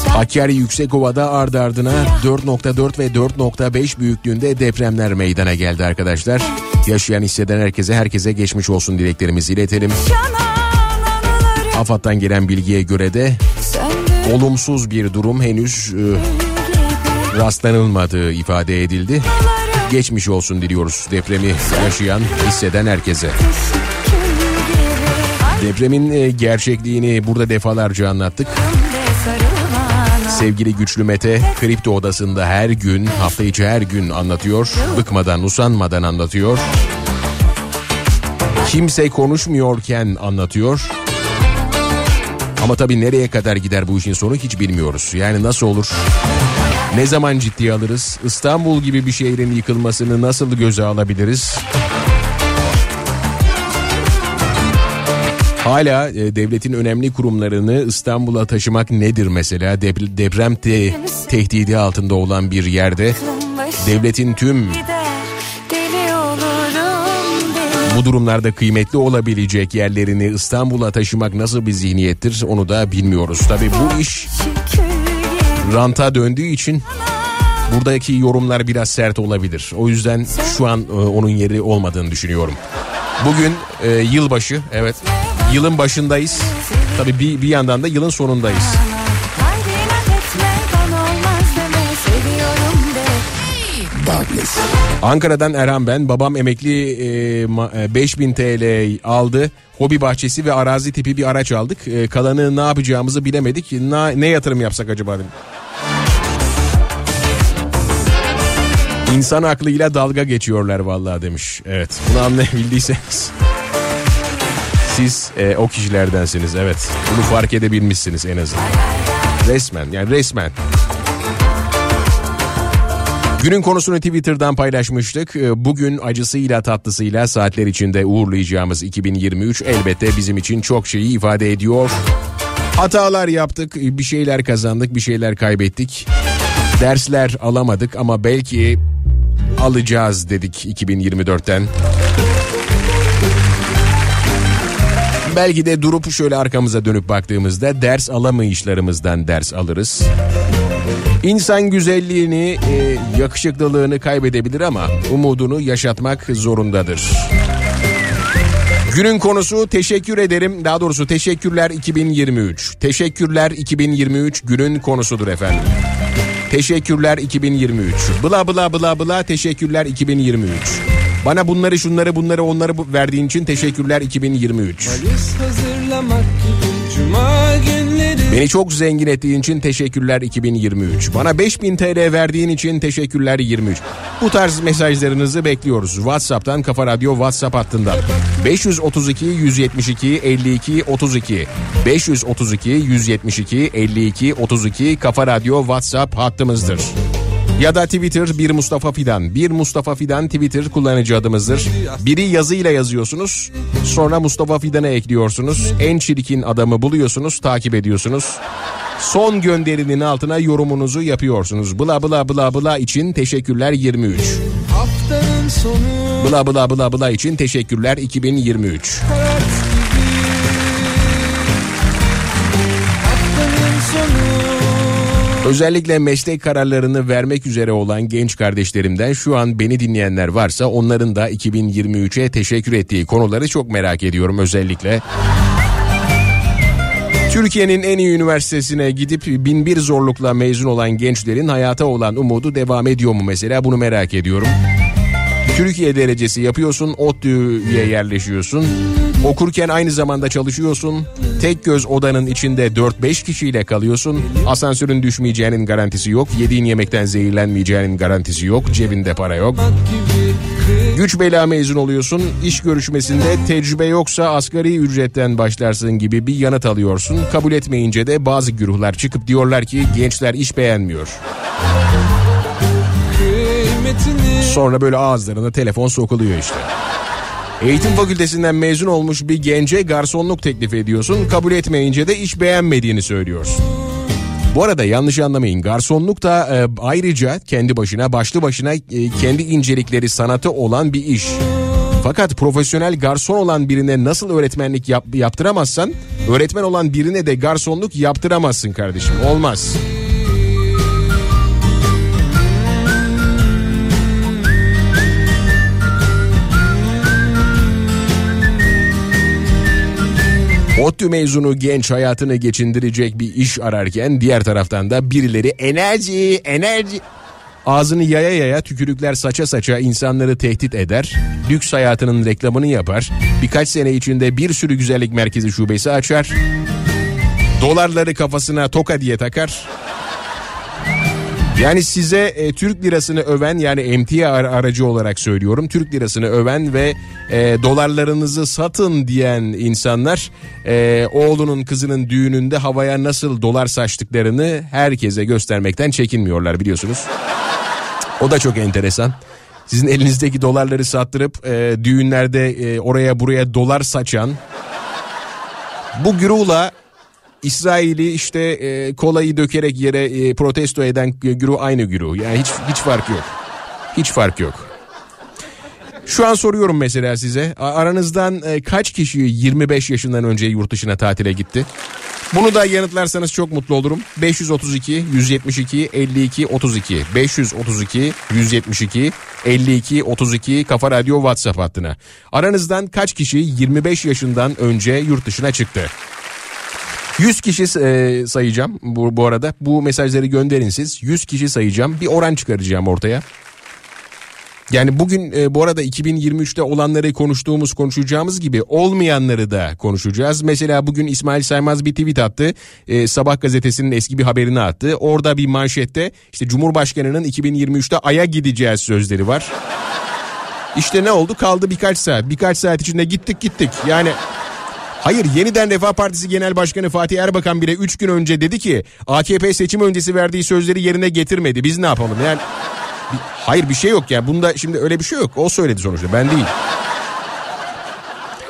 Hakkari Yüksekova'da ardı ardına 4.4 ve 4.5 büyüklüğünde depremler meydana geldi arkadaşlar. Yaşayan hisseden herkese herkese geçmiş olsun dileklerimizi iletelim. AFAD'dan gelen bilgiye göre de olumsuz bir durum henüz e, rastlanılmadığı ifade edildi. Geçmiş olsun diliyoruz depremi yaşayan, hisseden herkese. Depremin e, gerçekliğini burada defalarca anlattık. Sevgili Güçlü Mete kripto odasında her gün hafta içi her gün anlatıyor. Bıkmadan usanmadan anlatıyor. Kimse konuşmuyorken anlatıyor. Ama tabii nereye kadar gider bu işin sonu hiç bilmiyoruz. Yani nasıl olur? Ne zaman ciddiye alırız? İstanbul gibi bir şehrin yıkılmasını nasıl göze alabiliriz? Hala e, devletin önemli kurumlarını İstanbul'a taşımak nedir mesela? Dep- deprem te- tehdidi altında olan bir yerde devletin tüm bu durumlarda kıymetli olabilecek yerlerini İstanbul'a taşımak nasıl bir zihniyettir onu da bilmiyoruz. Tabii bu iş ranta döndüğü için buradaki yorumlar biraz sert olabilir. O yüzden şu an e, onun yeri olmadığını düşünüyorum. Bugün e, yılbaşı evet yılın başındayız. Tabii bir, bir yandan da yılın sonundayız. Ankara'dan Erhan ben. Babam emekli e, ma- e, 5000 TL aldı. Hobi bahçesi ve arazi tipi bir araç aldık. E, kalanı ne yapacağımızı bilemedik. Na- ne yatırım yapsak acaba dedim. İnsan aklıyla dalga geçiyorlar vallahi demiş. Evet bunu anlayabildiyseniz. Siz e, o kişilerdensiniz evet. Bunu fark edebilmişsiniz en azından. Resmen yani resmen. Günün konusunu Twitter'dan paylaşmıştık. Ee, Bugün acısıyla tatlısıyla saatler içinde uğurlayacağımız 2023 elbette bizim için çok şeyi ifade ediyor. Hatalar yaptık, bir şeyler kazandık, bir şeyler kaybettik. Dersler alamadık ama belki alacağız dedik 2024'ten. Belki de durup şöyle arkamıza dönüp baktığımızda ders alamayışlarımızdan ders alırız. İnsan güzelliğini, e, yakışıklılığını kaybedebilir ama umudunu yaşatmak zorundadır. Günün konusu teşekkür ederim. Daha doğrusu teşekkürler 2023. Teşekkürler 2023 günün konusudur efendim. Teşekkürler 2023. Bla bla bla bla teşekkürler 2023. Bana bunları şunları bunları onları verdiğin için teşekkürler 2023. Valiz hazırlamak gibi Cuma günleri Beni çok zengin ettiğin için teşekkürler 2023. Bana 5000 TL verdiğin için teşekkürler 23. Bu tarz mesajlarınızı bekliyoruz. WhatsApp'tan Kafa Radyo WhatsApp hattından. 532 172 52 32 532 172 52 32 Kafa Radyo WhatsApp hattımızdır. Ya da Twitter bir Mustafa Fidan. Bir Mustafa Fidan Twitter kullanıcı adımızdır. Biri yazıyla yazıyorsunuz. Sonra Mustafa Fidan'a ekliyorsunuz. En çirkin adamı buluyorsunuz, takip ediyorsunuz. Son gönderinin altına yorumunuzu yapıyorsunuz. Bla bla bla bla için teşekkürler 23. Haftanın sonu Bla bla bla bla için teşekkürler 2023. hayat gibi Haftanın sonu Özellikle meslek kararlarını vermek üzere olan genç kardeşlerimden şu an beni dinleyenler varsa onların da 2023'e teşekkür ettiği konuları çok merak ediyorum özellikle. Türkiye'nin en iyi üniversitesine gidip bin bir zorlukla mezun olan gençlerin hayata olan umudu devam ediyor mu mesela bunu merak ediyorum. Türkiye derecesi yapıyorsun, ODTÜ'ye yerleşiyorsun. Okurken aynı zamanda çalışıyorsun. Tek göz odanın içinde 4-5 kişiyle kalıyorsun. Asansörün düşmeyeceğinin garantisi yok. Yediğin yemekten zehirlenmeyeceğinin garantisi yok. Cebinde para yok. Güç bela mezun oluyorsun. İş görüşmesinde tecrübe yoksa asgari ücretten başlarsın gibi bir yanıt alıyorsun. Kabul etmeyince de bazı güruhlar çıkıp diyorlar ki gençler iş beğenmiyor. Sonra böyle ağızlarına telefon sokuluyor işte. Eğitim fakültesinden mezun olmuş bir gence garsonluk teklif ediyorsun. Kabul etmeyince de iş beğenmediğini söylüyorsun. Bu arada yanlış anlamayın garsonluk da e, ayrıca kendi başına başlı başına e, kendi incelikleri sanatı olan bir iş. Fakat profesyonel garson olan birine nasıl öğretmenlik yap- yaptıramazsan öğretmen olan birine de garsonluk yaptıramazsın kardeşim olmaz. ODTÜ mezunu genç hayatını geçindirecek bir iş ararken diğer taraftan da birileri enerji enerji ağzını yaya yaya tükürükler saça saça insanları tehdit eder. Lüks hayatının reklamını yapar. Birkaç sene içinde bir sürü güzellik merkezi şubesi açar. Dolarları kafasına toka diye takar. Yani size e, Türk lirasını öven yani emtia ar- aracı olarak söylüyorum. Türk lirasını öven ve e, dolarlarınızı satın diyen insanlar e, oğlunun kızının düğününde havaya nasıl dolar saçtıklarını herkese göstermekten çekinmiyorlar biliyorsunuz. O da çok enteresan. Sizin elinizdeki dolarları sattırıp e, düğünlerde e, oraya buraya dolar saçan bu güruhla İsrail'i işte e, kolayı dökerek yere e, protesto eden güruh aynı güruh. Yani hiç hiç fark yok. Hiç fark yok. Şu an soruyorum mesela size. Aranızdan e, kaç kişi 25 yaşından önce yurt dışına tatile gitti? Bunu da yanıtlarsanız çok mutlu olurum. 532 172 52 32 532 172 52 32 Kafa Radyo WhatsApp hattına. Aranızdan kaç kişi 25 yaşından önce yurt dışına çıktı? 100 kişi e, sayacağım bu, bu arada. Bu mesajları gönderin siz. 100 kişi sayacağım. Bir oran çıkaracağım ortaya. Yani bugün e, bu arada 2023'te olanları konuştuğumuz konuşacağımız gibi olmayanları da konuşacağız. Mesela bugün İsmail Saymaz bir tweet attı. E, Sabah gazetesinin eski bir haberini attı. Orada bir manşette işte Cumhurbaşkanı'nın 2023'te Ay'a gideceğiz sözleri var. İşte ne oldu? Kaldı birkaç saat. Birkaç saat içinde gittik gittik. Yani Hayır yeniden Refah Partisi Genel Başkanı Fatih Erbakan bile 3 gün önce dedi ki AKP seçim öncesi verdiği sözleri yerine getirmedi. Biz ne yapalım? Yani bir- hayır bir şey yok ya. Bunda şimdi öyle bir şey yok. O söyledi sonuçta ben değil.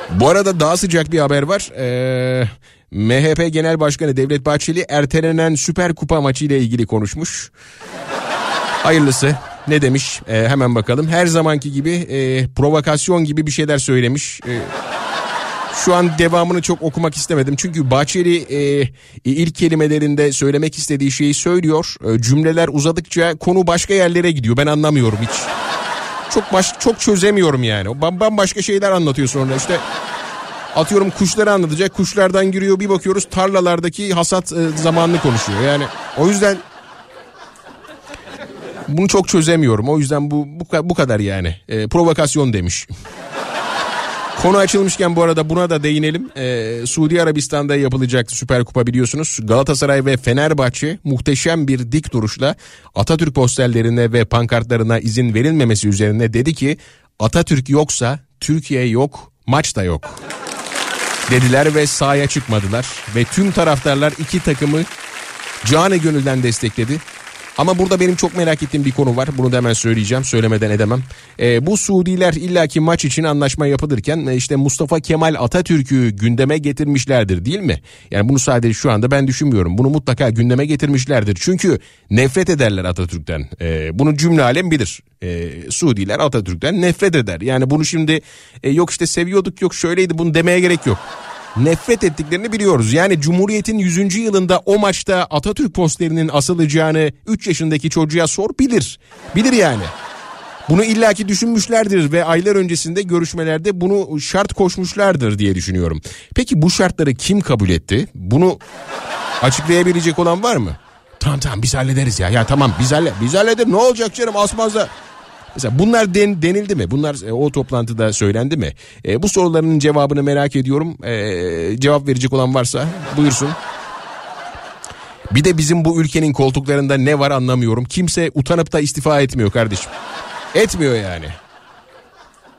Bu arada daha sıcak bir haber var. Ee, MHP Genel Başkanı Devlet Bahçeli ertelenen Süper Kupa maçı ile ilgili konuşmuş. Hayırlısı. Ne demiş? Ee, hemen bakalım. Her zamanki gibi e, provokasyon gibi bir şeyler söylemiş. Ee, şu an devamını çok okumak istemedim. Çünkü Bahçeli e, ilk kelimelerinde söylemek istediği şeyi söylüyor. E, cümleler uzadıkça konu başka yerlere gidiyor. Ben anlamıyorum hiç. Çok baş, çok çözemiyorum yani. Bambaşka şeyler anlatıyor sonra işte. Atıyorum kuşları anlatacak. Kuşlardan giriyor bir bakıyoruz tarlalardaki hasat e, zamanını konuşuyor. Yani o yüzden bunu çok çözemiyorum. O yüzden bu bu, bu kadar yani. E, provokasyon demiş. Konu açılmışken bu arada buna da değinelim. Ee, Suudi Arabistan'da yapılacak Süper Kupa biliyorsunuz. Galatasaray ve Fenerbahçe muhteşem bir dik duruşla Atatürk posterlerine ve pankartlarına izin verilmemesi üzerine dedi ki Atatürk yoksa Türkiye yok, maç da yok. Dediler ve sahaya çıkmadılar ve tüm taraftarlar iki takımı canı gönülden destekledi. Ama burada benim çok merak ettiğim bir konu var. Bunu da hemen söyleyeceğim. Söylemeden edemem. Ee, bu Suudiler illaki maç için anlaşma yapılırken e, işte Mustafa Kemal Atatürk'ü gündeme getirmişlerdir değil mi? Yani bunu sadece şu anda ben düşünmüyorum. Bunu mutlaka gündeme getirmişlerdir. Çünkü nefret ederler Atatürk'ten. Ee, bunu cümle alem bilir. Ee, Suudiler Atatürk'ten nefret eder. Yani bunu şimdi e, yok işte seviyorduk yok şöyleydi bunu demeye gerek yok nefret ettiklerini biliyoruz. Yani Cumhuriyet'in 100. yılında o maçta Atatürk posterinin asılacağını 3 yaşındaki çocuğa sor bilir. Bilir yani. Bunu illaki düşünmüşlerdir ve aylar öncesinde görüşmelerde bunu şart koşmuşlardır diye düşünüyorum. Peki bu şartları kim kabul etti? Bunu açıklayabilecek olan var mı? Tamam tamam biz hallederiz ya. Ya tamam biz, halle biz hallederiz ne olacak canım asmazda. Mesela bunlar den, denildi mi? Bunlar e, o toplantıda söylendi mi? E, bu soruların cevabını merak ediyorum. E, cevap verecek olan varsa buyursun. Bir de bizim bu ülkenin koltuklarında ne var anlamıyorum. Kimse utanıp da istifa etmiyor kardeşim. Etmiyor yani.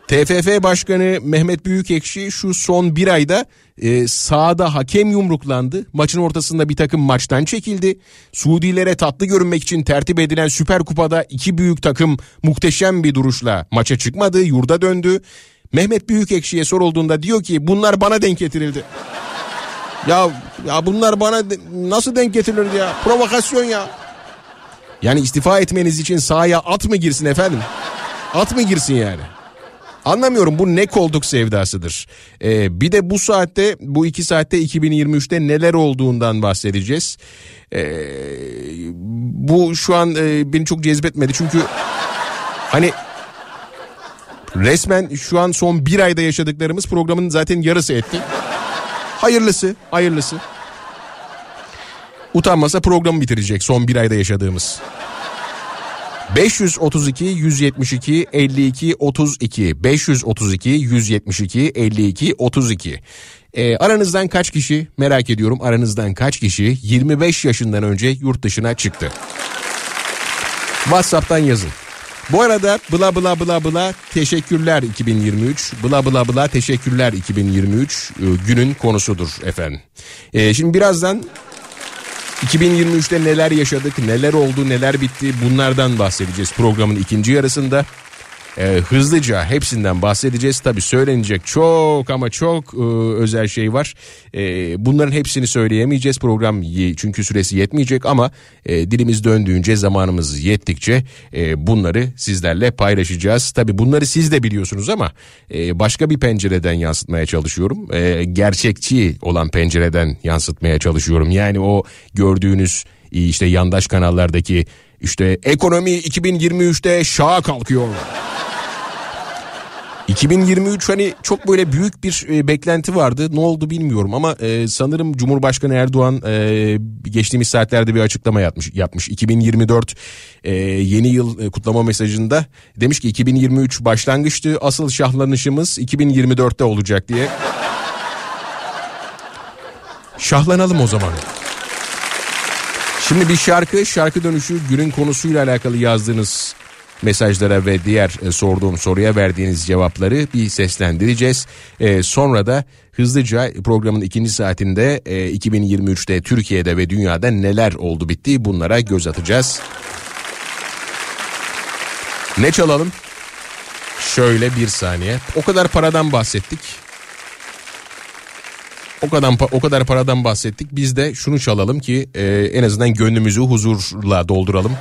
TFF Başkanı Mehmet Büyükekşi şu son bir ayda e, sahada hakem yumruklandı. Maçın ortasında bir takım maçtan çekildi. Suudilere tatlı görünmek için tertip edilen Süper Kupa'da iki büyük takım muhteşem bir duruşla maça çıkmadı, yurda döndü. Mehmet Büyükekşi'ye sorulduğunda diyor ki bunlar bana denk getirildi. ya ya bunlar bana de- nasıl denk getirildi ya? Provokasyon ya. Yani istifa etmeniz için sahaya at mı girsin efendim? At mı girsin yani? Anlamıyorum bu ne koltuk sevdasıdır. Ee, bir de bu saatte bu iki saatte 2023'te neler olduğundan bahsedeceğiz. Ee, bu şu an e, beni çok cezbetmedi çünkü hani resmen şu an son bir ayda yaşadıklarımız programın zaten yarısı etti. Hayırlısı hayırlısı. Utanmasa programı bitirecek son bir ayda yaşadığımız. 532 172 52 32 532 172 52 32 ee, aranızdan kaç kişi? Merak ediyorum. Aranızdan kaç kişi? 25 yaşından önce yurt dışına çıktı. WhatsApp'tan yazın. Bu arada bla bla bla bla teşekkürler 2023 bla bla bla teşekkürler 2023 e, günün konusudur efendim. Ee, şimdi birazdan 2023'te neler yaşadık, neler oldu, neler bitti bunlardan bahsedeceğiz programın ikinci yarısında. Ee, hızlıca hepsinden bahsedeceğiz. Tabii söylenecek çok ama çok e, özel şey var. E, bunların hepsini söyleyemeyeceğiz program çünkü süresi yetmeyecek ama e, dilimiz döndüğünce zamanımız yettikçe e, bunları sizlerle paylaşacağız. Tabii bunları siz de biliyorsunuz ama e, başka bir pencereden yansıtmaya çalışıyorum. E, gerçekçi olan pencereden yansıtmaya çalışıyorum. Yani o gördüğünüz e, işte yandaş kanallardaki işte ekonomi 2023'te şaha kalkıyor. 2023 hani çok böyle büyük bir e, beklenti vardı. Ne oldu bilmiyorum ama e, sanırım Cumhurbaşkanı Erdoğan e, geçtiğimiz saatlerde bir açıklama yapmış. yapmış. 2024 e, yeni yıl e, kutlama mesajında demiş ki 2023 başlangıçtı. Asıl şahlanışımız 2024'te olacak diye. Şahlanalım o zaman. Şimdi bir şarkı, şarkı dönüşü günün konusuyla alakalı yazdığınız mesajlara ve diğer e, sorduğum soruya verdiğiniz cevapları bir seslendireceğiz. E, sonra da hızlıca programın ikinci saatinde e, 2023'te Türkiye'de ve dünyada neler oldu bitti bunlara göz atacağız. Ne çalalım? Şöyle bir saniye. O kadar paradan bahsettik. O kadar o kadar paradan bahsettik. Biz de şunu çalalım ki e, en azından gönlümüzü huzurla dolduralım.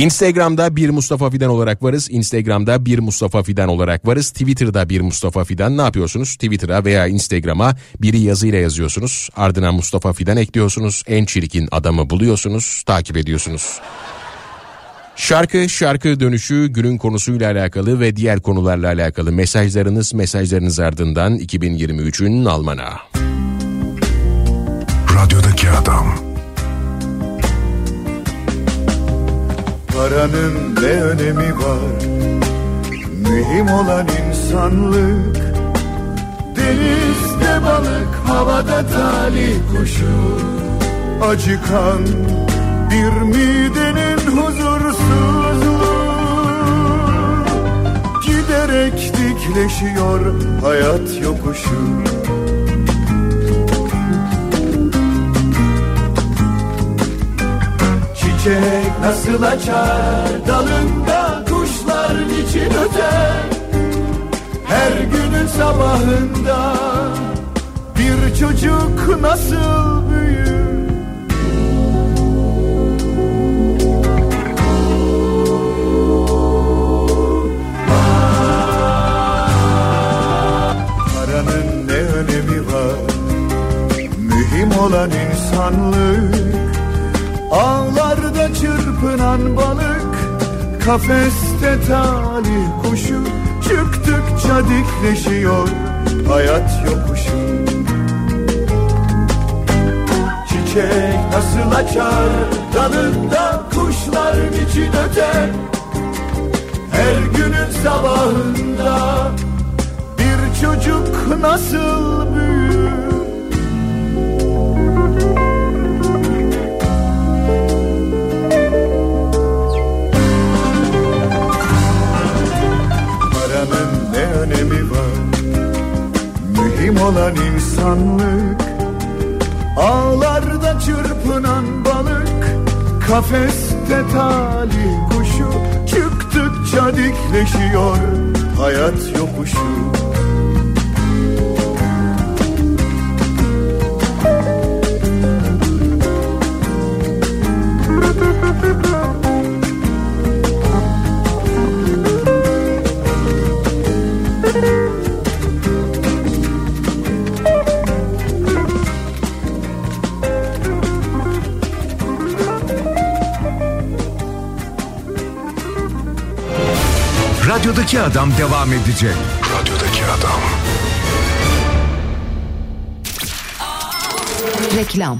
Instagram'da bir Mustafa Fidan olarak varız. Instagram'da bir Mustafa Fidan olarak varız. Twitter'da bir Mustafa Fidan. Ne yapıyorsunuz? Twitter'a veya Instagram'a biri yazıyla yazıyorsunuz. Ardına Mustafa Fidan ekliyorsunuz. En çirkin adamı buluyorsunuz. Takip ediyorsunuz. Şarkı şarkı dönüşü günün konusuyla alakalı ve diğer konularla alakalı mesajlarınız mesajlarınız ardından 2023'ün Almana. Radyodaki adam. Paranın ne önemi var? Mühim olan insanlık. Denizde balık havada talih kuşu. Acıkan bir midenin huzursuzluğu. Giderek dikleşiyor hayat yokuşu Çiçek nasıl açar? Dalında kuşlar niçin öter? Her günün sabahında bir çocuk nasıl büyür? Paranın ne önemi var? Mühim olan insanlık Ağlarda çırpınan balık Kafeste talih kuşu. Çıktıkça dikleşiyor Hayat yokuşu. Çiçek nasıl açar Dalında kuşlar için öter? Her günün sabahında Bir çocuk nasıl büyür ne önemi var? Mühim olan insanlık Ağlarda çırpınan balık Kafeste talih kuşu Çıktıkça dikleşiyor Hayat yokuşu Radyodaki adam devam edecek. Radyodaki adam. Reklam.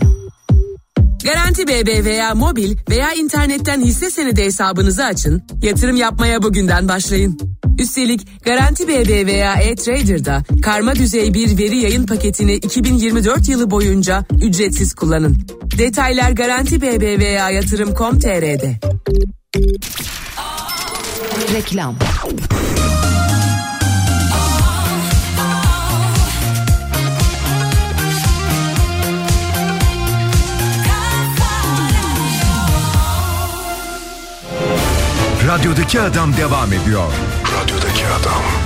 Garanti BBVA mobil veya internetten hisse senedi hesabınızı açın, yatırım yapmaya bugünden başlayın. Üstelik Garanti BBVA e-Trader'da karma düzey bir veri yayın paketini 2024 yılı boyunca ücretsiz kullanın. Detaylar Garanti BBVA yatırım.com.tr'de. Reklam. Radyodaki adam devam ediyor. Radyodaki adam.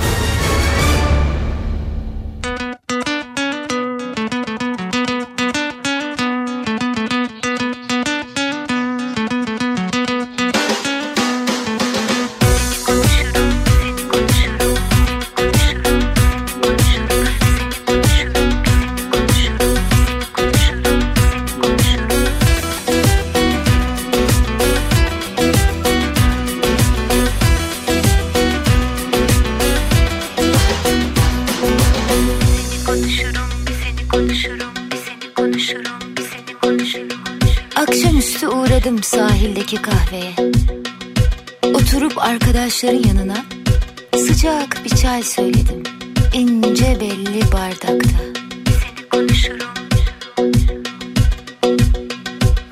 Arkadaşların yanına sıcak bir çay söyledim. İnce belli bardakta.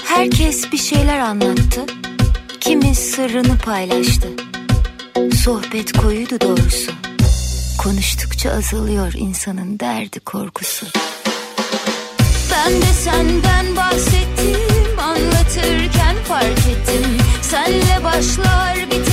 Herkes bir şeyler anlattı. Kimi sırrını paylaştı. Sohbet koyuydu doğrusu. Konuştukça azalıyor insanın derdi korkusu. Ben de senden bahsettim Anlatırken fark ettim Senle başlar biterim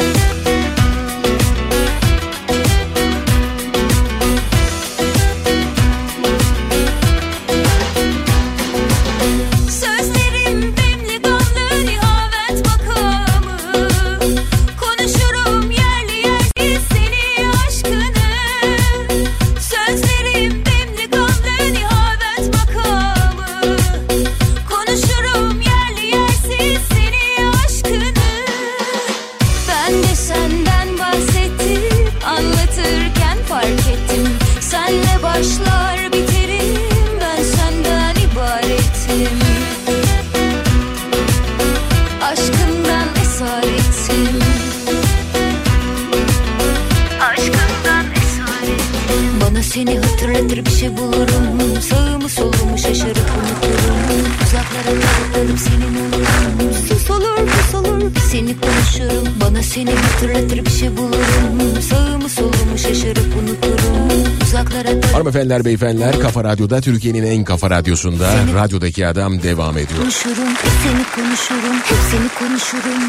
Hanımefendiler beyefendiler Kafa Radyo'da Türkiye'nin en kafa radyosunda radyodaki adam devam ediyor. konuşurum seni konuşurum Hep seni konuşurum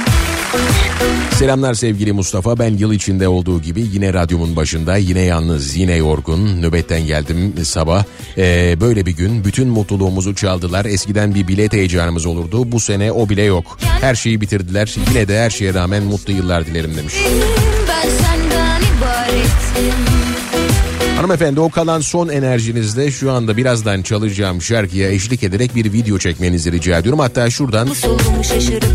Selamlar sevgili Mustafa. Ben yıl içinde olduğu gibi yine radyomun başında yine yalnız yine yorgun nöbetten geldim sabah. Ee, böyle bir gün bütün mutluluğumuzu çaldılar. Eskiden bir bilet heyecanımız olurdu. Bu sene o bile yok. Her şeyi bitirdiler. Yine de her şeye rağmen mutlu yıllar dilerim demiş. Hanımefendi o kalan son enerjinizle şu anda birazdan çalacağım şarkıya eşlik ederek bir video çekmenizi rica ediyorum. Hatta şuradan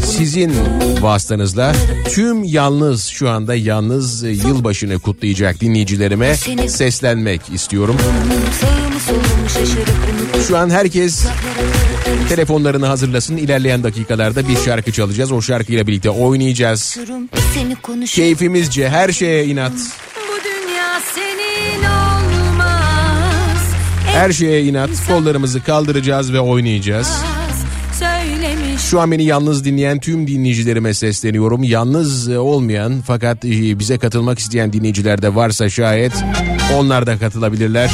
sizin vasıtanızla tüm yalnız şu anda yalnız yılbaşını kutlayacak dinleyicilerime seslenmek istiyorum. Şu an herkes telefonlarını hazırlasın. İlerleyen dakikalarda bir şarkı çalacağız. O şarkıyla birlikte oynayacağız. Keyfimizce her şeye inat. Her şeye inat. Kollarımızı kaldıracağız ve oynayacağız. Şu an beni yalnız dinleyen tüm dinleyicilerime sesleniyorum. Yalnız e, olmayan fakat e, bize katılmak isteyen dinleyiciler de varsa şayet onlar da katılabilirler.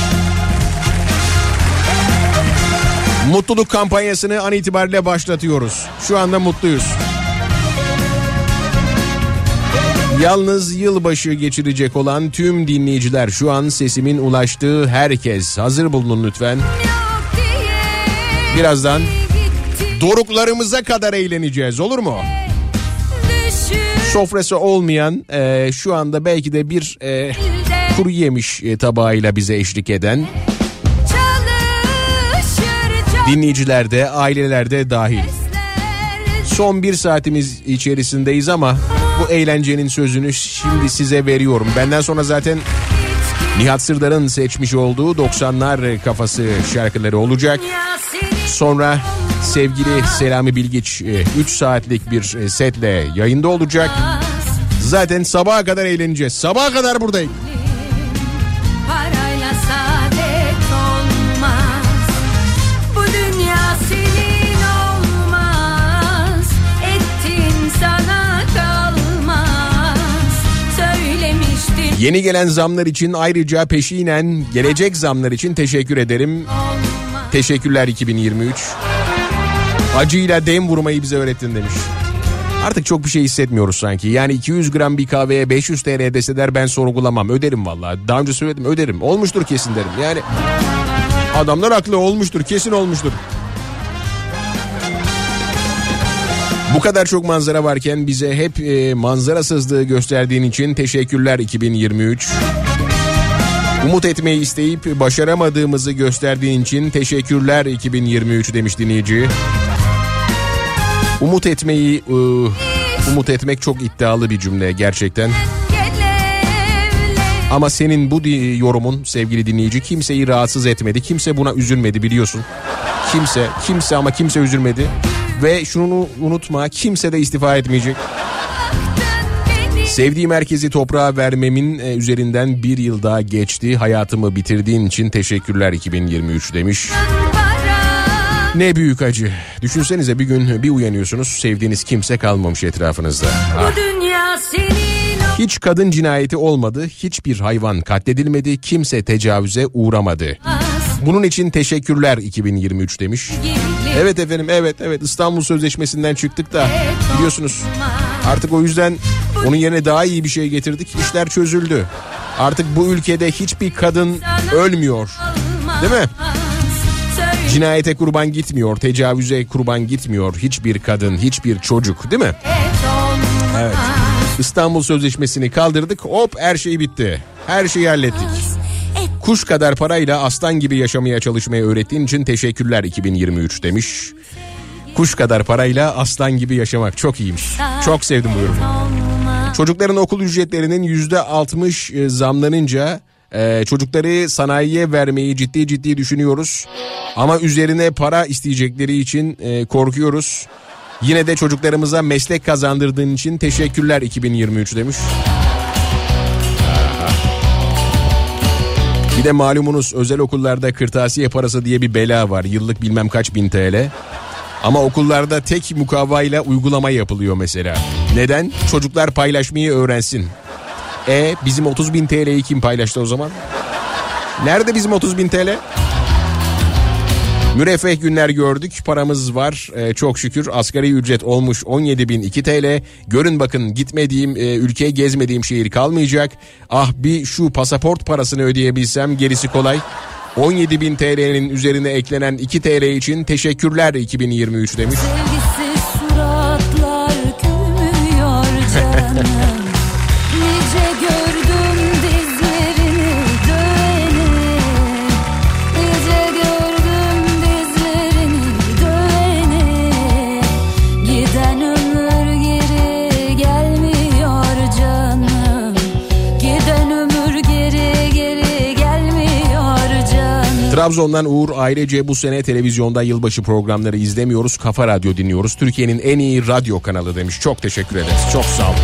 Mutluluk kampanyasını an itibariyle başlatıyoruz. Şu anda mutluyuz. Yalnız yılbaşı geçirecek olan tüm dinleyiciler şu an sesimin ulaştığı herkes hazır bulunun lütfen. Birazdan doruklarımıza kadar eğleneceğiz olur mu? Sofrası olmayan e, şu anda belki de bir e, kuru yemiş e, tabağıyla bize eşlik eden dinleyiciler de aileler dahil. Son bir saatimiz içerisindeyiz ama bu eğlencenin sözünü şimdi size veriyorum. Benden sonra zaten Nihat Sırdar'ın seçmiş olduğu 90'lar kafası şarkıları olacak. Sonra sevgili Selami Bilgiç 3 saatlik bir e, setle yayında olacak. Zaten sabaha kadar eğleneceğiz. Sabaha kadar buradayım. Yeni gelen zamlar için ayrıca peşinen gelecek zamlar için teşekkür ederim. Teşekkürler 2023. Acıyla dem vurmayı bize öğrettin demiş. Artık çok bir şey hissetmiyoruz sanki. Yani 200 gram bir kahveye 500 TL deseler ben sorgulamam. Öderim vallahi. Daha önce söyledim öderim. Olmuştur kesin derim. Yani adamlar haklı olmuştur. Kesin olmuştur. Bu kadar çok manzara varken bize hep e, manzarasızlığı gösterdiğin için teşekkürler 2023. Umut etmeyi isteyip başaramadığımızı gösterdiğin için teşekkürler 2023 demiş dinleyici. Umut etmeyi, e, umut etmek çok iddialı bir cümle gerçekten. Ama senin bu yorumun sevgili dinleyici kimseyi rahatsız etmedi. Kimse buna üzülmedi biliyorsun. Kimse, kimse ama kimse üzülmedi. Ve şunu unutma kimse de istifa etmeyecek. Sevdiğim herkesi toprağa vermemin e, üzerinden bir yıl daha geçti. Hayatımı bitirdiğin için teşekkürler 2023 demiş. Ne büyük acı. Düşünsenize bir gün bir uyanıyorsunuz sevdiğiniz kimse kalmamış etrafınızda. Ah. Hiç kadın cinayeti olmadı, hiçbir hayvan katledilmedi, kimse tecavüze uğramadı. Bunun için teşekkürler 2023 demiş. Evet efendim evet evet İstanbul Sözleşmesi'nden çıktık da biliyorsunuz artık o yüzden onun yerine daha iyi bir şey getirdik. İşler çözüldü. Artık bu ülkede hiçbir kadın ölmüyor. Değil mi? Cinayete kurban gitmiyor, tecavüze kurban gitmiyor hiçbir kadın, hiçbir çocuk değil mi? Evet. İstanbul Sözleşmesi'ni kaldırdık hop her şey bitti. Her şeyi hallettik. Kuş kadar parayla aslan gibi yaşamaya çalışmayı öğrettiğin için teşekkürler 2023 demiş. Kuş kadar parayla aslan gibi yaşamak çok iyiymiş. Çok sevdim bu yorumu. Çocukların okul ücretlerinin yüzde altmış e, zamlanınca e, çocukları sanayiye vermeyi ciddi ciddi düşünüyoruz. Ama üzerine para isteyecekleri için e, korkuyoruz. Yine de çocuklarımıza meslek kazandırdığın için teşekkürler 2023 demiş. Bir de malumunuz özel okullarda kırtasiye parası diye bir bela var. Yıllık bilmem kaç bin TL. Ama okullarda tek mukavvayla uygulama yapılıyor mesela. Neden? Çocuklar paylaşmayı öğrensin. E bizim 30 bin TL'yi kim paylaştı o zaman? Nerede bizim 30 bin TL? Müreffeh günler gördük. Paramız var. Ee, çok şükür asgari ücret olmuş 17.002 TL. Görün bakın gitmediğim e, ülke gezmediğim şehir kalmayacak. Ah bir şu pasaport parasını ödeyebilsem gerisi kolay. 17.000 TL'nin üzerine eklenen 2 TL için teşekkürler 2023 demiş. Sevgisiz Trabzon'dan Uğur ailece bu sene televizyonda yılbaşı programları izlemiyoruz. Kafa Radyo dinliyoruz. Türkiye'nin en iyi radyo kanalı demiş. Çok teşekkür ederiz. Çok sağ olun.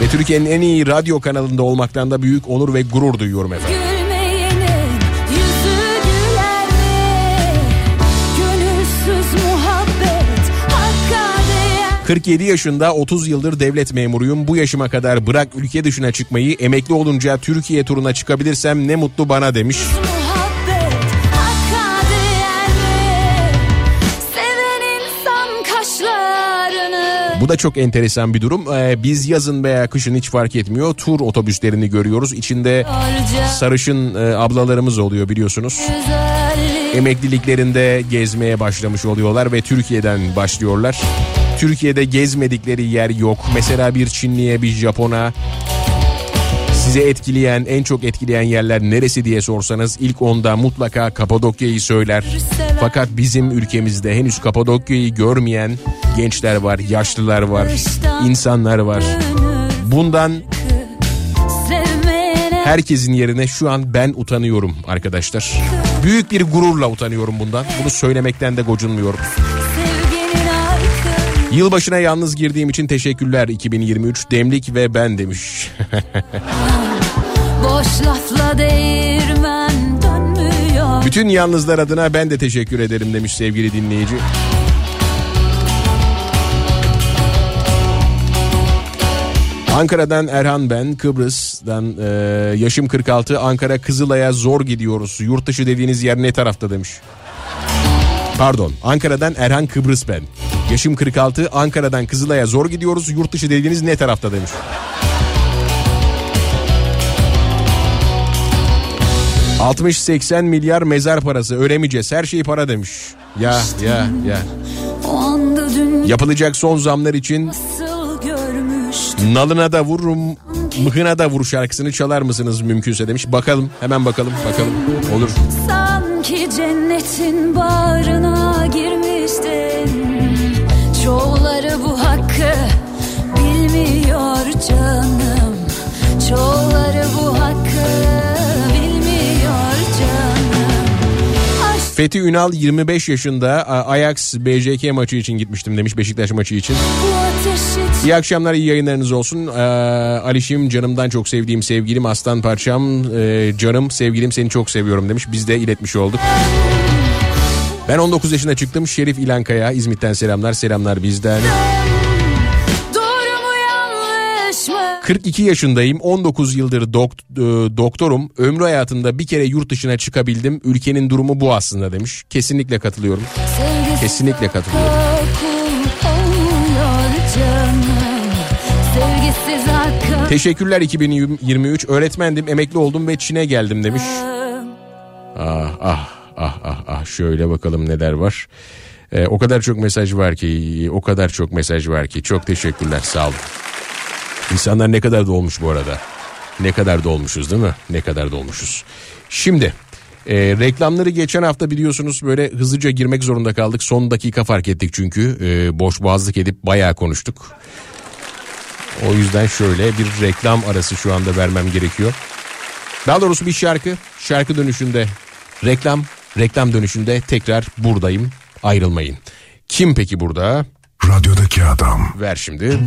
Ve Türkiye'nin en iyi radyo kanalında olmaktan da büyük onur ve gurur duyuyorum efendim. Gülmeyenin yüzü güler mi? Gönülsüz muhabbet hakka değer 47 yaşında 30 yıldır devlet memuruyum. Bu yaşıma kadar bırak ülke dışına çıkmayı emekli olunca Türkiye turuna çıkabilirsem ne mutlu bana demiş. muhabbet Bu da çok enteresan bir durum. Ee, biz yazın veya kışın hiç fark etmiyor. Tur otobüslerini görüyoruz. İçinde sarışın e, ablalarımız oluyor biliyorsunuz. Emekliliklerinde gezmeye başlamış oluyorlar ve Türkiye'den başlıyorlar. Türkiye'de gezmedikleri yer yok. Mesela bir Çinliye, bir Japon'a size etkileyen, en çok etkileyen yerler neresi diye sorsanız ilk onda mutlaka Kapadokya'yı söyler. Fakat bizim ülkemizde henüz Kapadokya'yı görmeyen gençler var, yaşlılar var, insanlar var. Bundan herkesin yerine şu an ben utanıyorum arkadaşlar. Büyük bir gururla utanıyorum bundan. Bunu söylemekten de gocunmuyorum. Yılbaşına yalnız girdiğim için teşekkürler 2023 Demlik ve ben demiş. boş lafla değirmen dönmüyor Bütün yalnızlar adına ben de teşekkür ederim demiş sevgili dinleyici. Ankara'dan Erhan ben, Kıbrıs'tan e, yaşım 46, Ankara Kızılay'a zor gidiyoruz. Yurt dışı dediğiniz yer ne tarafta demiş. Pardon, Ankara'dan Erhan Kıbrıs ben. Yaşım 46, Ankara'dan Kızılay'a zor gidiyoruz. Yurt dışı dediğiniz ne tarafta demiş. ...60-80 milyar mezar parası ölemeyeceğiz her şey para demiş. Ya ya ya. Yapılacak son zamlar için Nalına da vururum, mıhına da vur şarkısını çalar mısınız mümkünse demiş. Bakalım, hemen bakalım, bakalım. Olur. Sanki cennetin bağrına girmiştin Çoğuları bu hakkı bilmiyor canım Çoğuları bu hakkı bilmiyor canım Aşk Fethi Ünal 25 yaşında Ajax BJK maçı için gitmiştim demiş Beşiktaş maçı için. İyi akşamlar, iyi yayınlarınız olsun. Ee, Alişim canımdan çok sevdiğim sevgilim aslan parçam ee, canım sevgilim seni çok seviyorum demiş. Biz de iletmiş olduk. Ben 19 yaşında çıktım. Şerif İlankaya İzmit'ten selamlar. Selamlar bizden. doğru mu yanlış mı 42 yaşındayım. 19 yıldır dok- e, doktorum. Ömrü hayatında bir kere yurt dışına çıkabildim. Ülkenin durumu bu aslında demiş. Kesinlikle katılıyorum. Kesinlikle katılıyorum. Canım Teşekkürler 2023. Öğretmendim, emekli oldum ve Çin'e geldim demiş. Ah ah ah ah ah şöyle bakalım neler var. Ee, o kadar çok mesaj var ki, o kadar çok mesaj var ki. Çok teşekkürler, sağ olun. İnsanlar ne kadar dolmuş bu arada. Ne kadar dolmuşuz değil mi? Ne kadar dolmuşuz. Şimdi e, reklamları geçen hafta biliyorsunuz böyle hızlıca girmek zorunda kaldık. Son dakika fark ettik çünkü. E, boş boğazlık edip bayağı konuştuk. O yüzden şöyle bir reklam arası şu anda vermem gerekiyor. Daha doğrusu bir şarkı. Şarkı dönüşünde reklam. Reklam dönüşünde tekrar buradayım. Ayrılmayın. Kim peki burada? Radyodaki adam. Ver şimdi.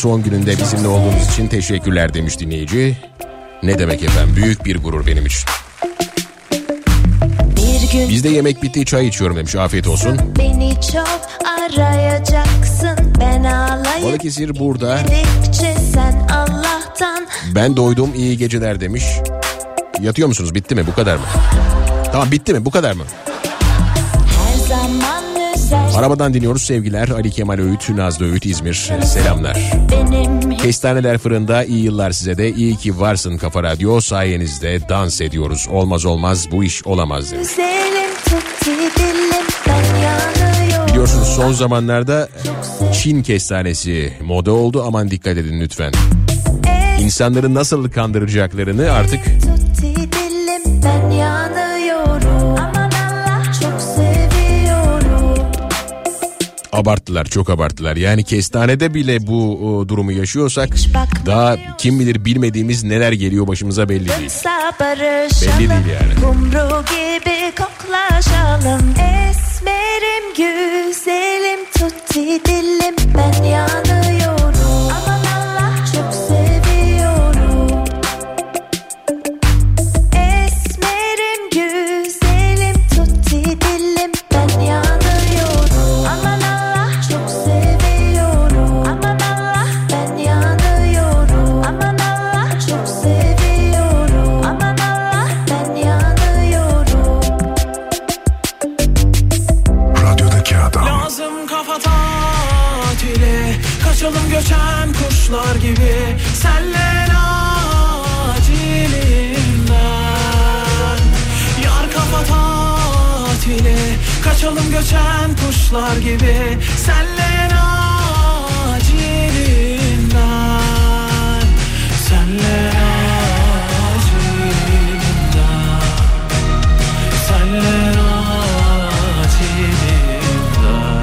Son gününde bizimle olduğunuz için teşekkürler demiş dinleyici. Ne demek efendim büyük bir gurur benim için. Bizde yemek bitti çay içiyorum demiş afiyet olsun. beni çok arayacaksın Ben ağlayıp Balıkesir burada. sen Allah'tan Ben doydum iyi geceler demiş. Yatıyor musunuz bitti mi bu kadar mı? Tamam bitti mi bu kadar mı? Arabadan dinliyoruz sevgiler Ali Kemal Öğüt, Nazlı Öğüt İzmir selamlar. Kestaneler fırında iyi yıllar size de iyi ki varsın Kafa Radyo sayenizde dans ediyoruz. Olmaz olmaz bu iş olamaz demiş. Biliyorsunuz son zamanlarda Çin kestanesi moda oldu aman dikkat edin lütfen. İnsanları nasıl kandıracaklarını artık abarttılar çok abarttılar. Yani kestanede bile bu o, durumu yaşıyorsak daha kim bilir bilmediğimiz neler geliyor başımıza belli değil. Belli değil yani. Kumru gibi koklaşalım Esmerim güzelim tutti dilim ben yanıyorum göçen kuşlar gibi Senle acilinden Senle acilinden Senle acilinden.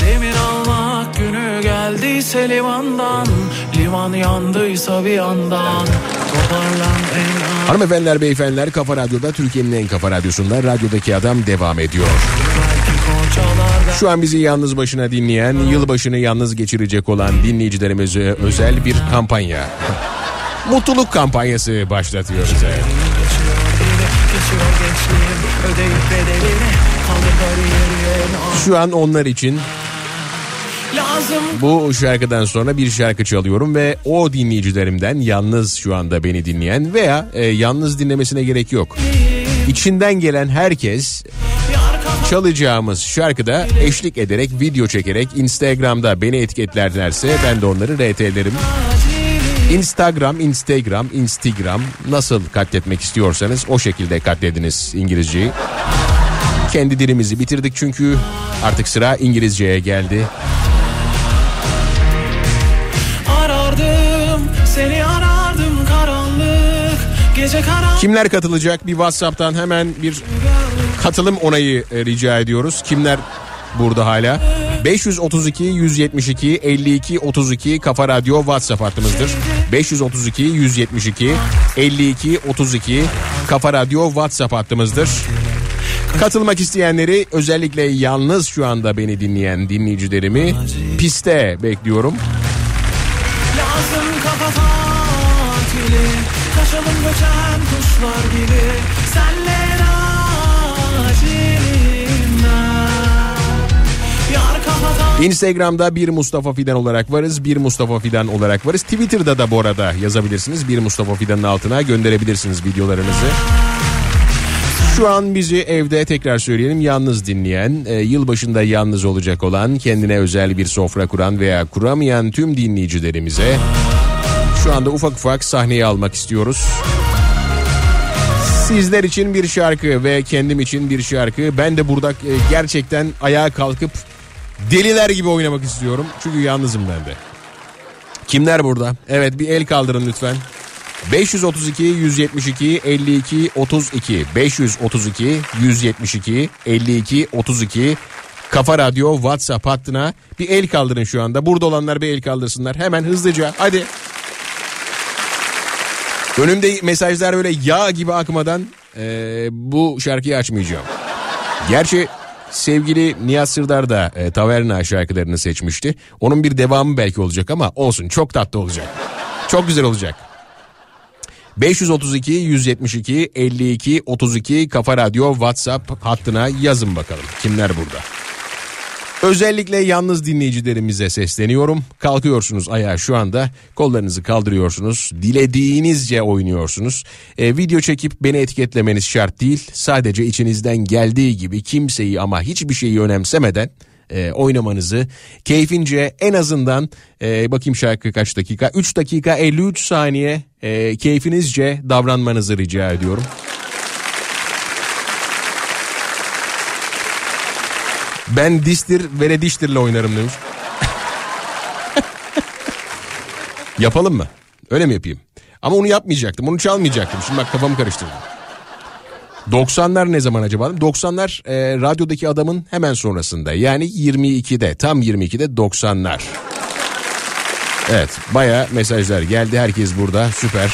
Demir almak günü geldiyse limandan Liman yandıysa bir yandan Hanımefendiler beyefendiler Kafa Radyo'da Türkiye'nin en kafa radyosunda radyodaki adam devam ediyor. Şu an bizi yalnız başına dinleyen, yılbaşını yalnız geçirecek olan dinleyicilerimize özel bir kampanya. Mutluluk kampanyası başlatıyoruz. evet. Geçiyor gençliğim ödeyip bedelini Kaldır kariyerin Şu an onlar için Lazım bu şarkıdan sonra bir şarkı çalıyorum ve o dinleyicilerimden yalnız şu anda beni dinleyen veya e, yalnız dinlemesine gerek yok. İçinden gelen herkes çalacağımız şarkıda eşlik ederek video çekerek Instagram'da beni etiketlerlerse ben de onları RT'lerim. Instagram, Instagram, Instagram nasıl katletmek istiyorsanız o şekilde katlediniz İngilizceyi. Kendi dilimizi bitirdik çünkü artık sıra İngilizceye geldi. Kimler katılacak? Bir WhatsApp'tan hemen bir katılım onayı e, rica ediyoruz. Kimler burada hala? 532 172 52 32 Kafa Radyo WhatsApp hattımızdır. 532 172 52 32 Kafa Radyo WhatsApp hattımızdır. Katılmak isteyenleri özellikle yalnız şu anda beni dinleyen dinleyicilerimi piste bekliyorum. Lazım Kaçalım göçen kuşlar gibi Senle Instagram'da bir Mustafa Fidan olarak varız. Bir Mustafa Fidan olarak varız. Twitter'da da bu arada yazabilirsiniz. Bir Mustafa Fidan'ın altına gönderebilirsiniz videolarınızı. Şu an bizi evde tekrar söyleyelim yalnız dinleyen, e, yılbaşında yalnız olacak olan, kendine özel bir sofra kuran veya kuramayan tüm dinleyicilerimize şu anda ufak ufak sahneye almak istiyoruz. Sizler için bir şarkı ve kendim için bir şarkı. Ben de burada e, gerçekten ayağa kalkıp Deliler gibi oynamak istiyorum. Çünkü yalnızım ben de. Kimler burada? Evet bir el kaldırın lütfen. 532 172 52 32 532 172 52 32 Kafa Radyo WhatsApp hattına bir el kaldırın şu anda. Burada olanlar bir el kaldırsınlar. Hemen hızlıca hadi. Önümde mesajlar böyle yağ gibi akmadan eee, bu şarkıyı açmayacağım. Gerçi sevgili Nihat Sırdar da e, Taverna şarkılarını seçmişti. Onun bir devamı belki olacak ama olsun çok tatlı olacak. Çok güzel olacak. 532 172 52 32 Kafa Radyo WhatsApp hattına yazın bakalım. Kimler burada? Özellikle yalnız dinleyicilerimize sesleniyorum. Kalkıyorsunuz ayağa şu anda. Kollarınızı kaldırıyorsunuz. Dilediğinizce oynuyorsunuz. E, video çekip beni etiketlemeniz şart değil. Sadece içinizden geldiği gibi kimseyi ama hiçbir şeyi önemsemeden e, oynamanızı keyfince en azından e, bakayım şarkı kaç dakika 3 dakika 53 saniye e, keyfinizce davranmanızı rica ediyorum. Ben distir ve diştirle oynarım demiş. Yapalım mı? Öyle mi yapayım? Ama onu yapmayacaktım. Onu çalmayacaktım. Şimdi bak kafamı karıştırdım. 90'lar ne zaman acaba? 90'lar e, radyodaki adamın hemen sonrasında. Yani 22'de tam 22'de 90'lar. Evet baya mesajlar geldi. Herkes burada süper.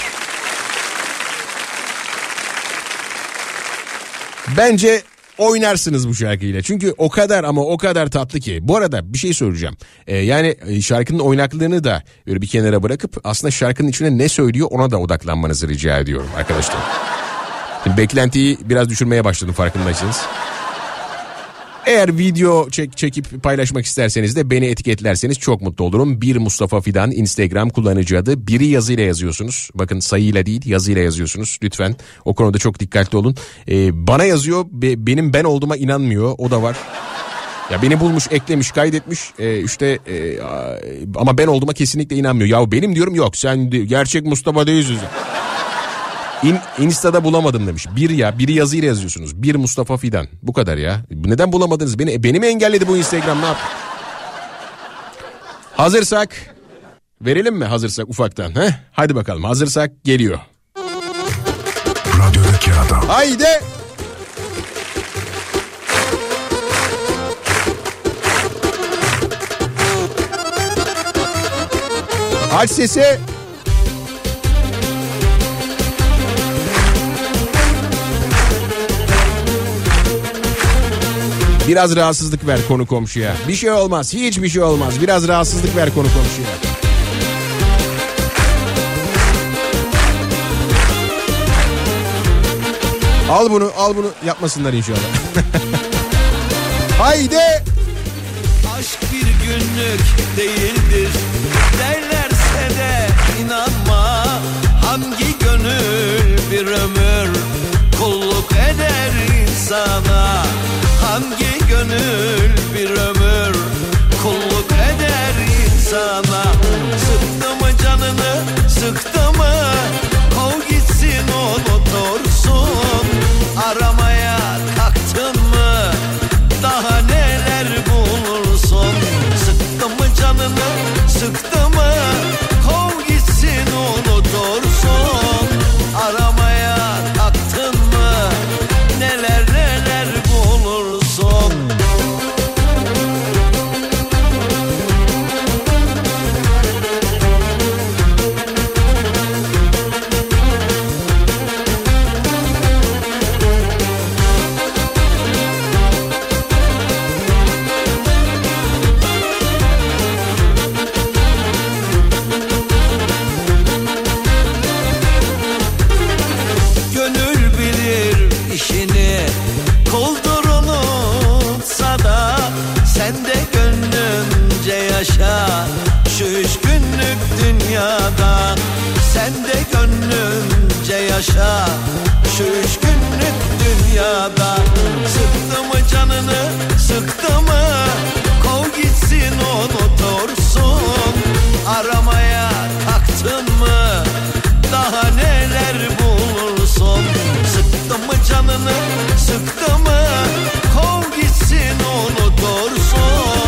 Bence oynarsınız bu şarkıyla. Çünkü o kadar ama o kadar tatlı ki. Bu arada bir şey soracağım. Ee, yani e, şarkının oynaklığını da böyle bir kenara bırakıp aslında şarkının içine ne söylüyor ona da odaklanmanızı rica ediyorum arkadaşlar. Şimdi beklentiyi biraz düşürmeye başladım farkındaysanız. Eğer video çek, çekip paylaşmak isterseniz de beni etiketlerseniz çok mutlu olurum. Bir Mustafa Fidan Instagram kullanıcı adı. Biri yazıyla yazıyorsunuz. Bakın sayıyla değil yazıyla yazıyorsunuz. Lütfen o konuda çok dikkatli olun. Ee, bana yazıyor be- benim ben olduğuma inanmıyor. O da var. Ya beni bulmuş, eklemiş, kaydetmiş. Ee, işte e, ama ben olduğuma kesinlikle inanmıyor. Ya benim diyorum yok sen gerçek Mustafa değilsin. İn, Insta'da bulamadım demiş. Bir ya biri yazıyla yazıyorsunuz. Bir Mustafa Fidan. Bu kadar ya. Neden bulamadınız? Beni, beni mi engelledi bu Instagram ne yap? Hazırsak verelim mi hazırsak ufaktan? Heh? Hadi bakalım hazırsak geliyor. Radyodaki adam. Haydi. Aç sesi. Biraz rahatsızlık ver konu komşuya. Bir şey olmaz. Hiçbir şey olmaz. Biraz rahatsızlık ver konu komşuya. Al bunu, al bunu yapmasınlar inşallah. Haydi. Aşk bir günlük değildir derlerse de inanma Hangi gönül bir ömür kulluk eder insana Hangi gönül bir ömür? Kulluk eder insana. Sıktı mı canını sıktı mı? Kov gitsin unutursun Aramaya kalktın mı? Daha neler bulursun? Sıktı mı canını yaşa. Şu üç günlük dünyada Sıktı mı canını sıktı mı? Kov gitsin unutursun Aramaya kalktın mı? Daha neler bulursun? Sıktı mı canını sıktı mı? Kov gitsin unutursun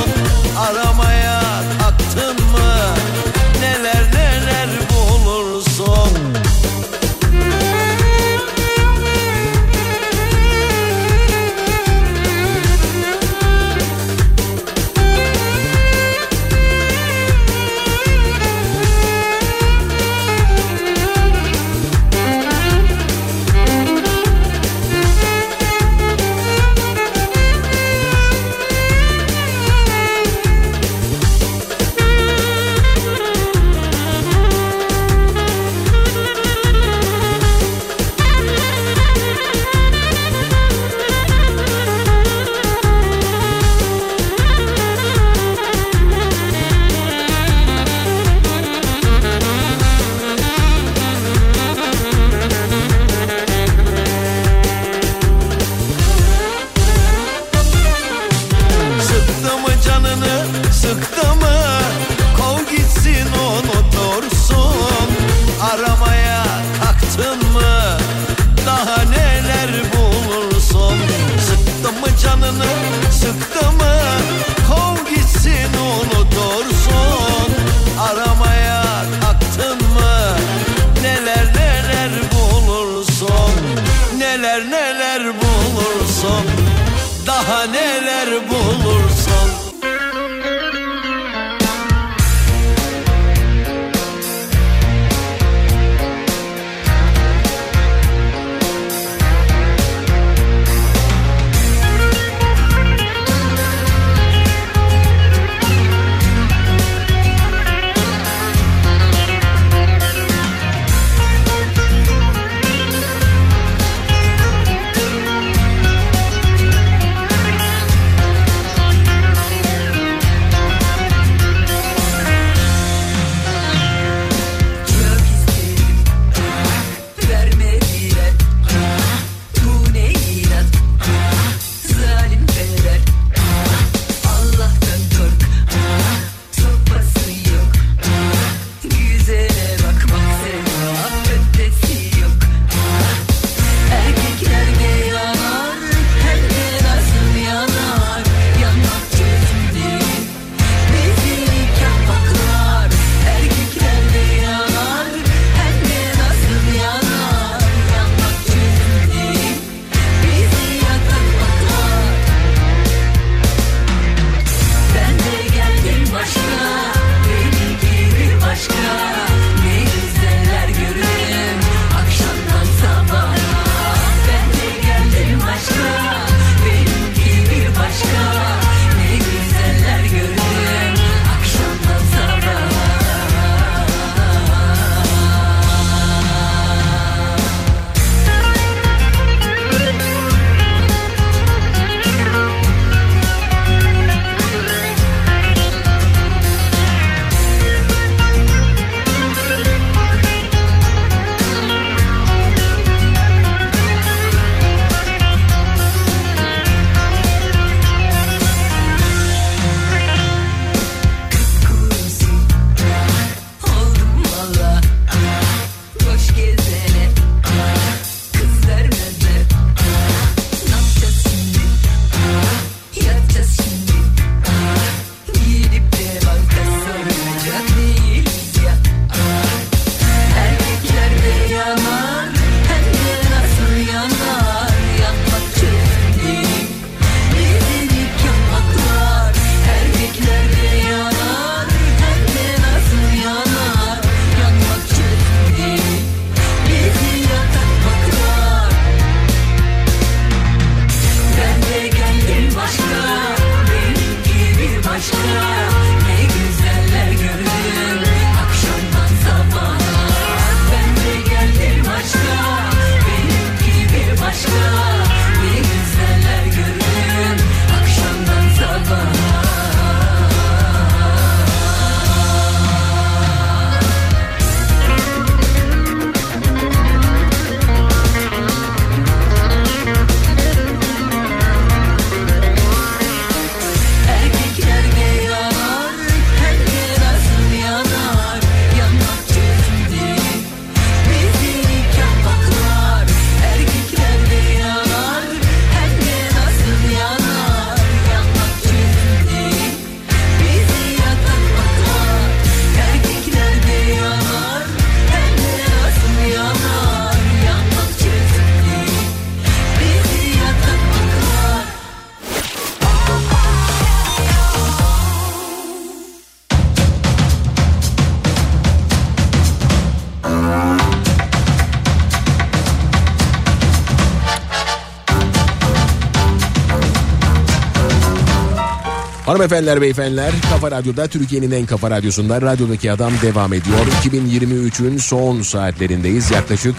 efendiler beyefendiler. Kafa Radyo'da Türkiye'nin en kafa radyosunda radyodaki adam devam ediyor. 2023'ün son saatlerindeyiz. Yaklaşık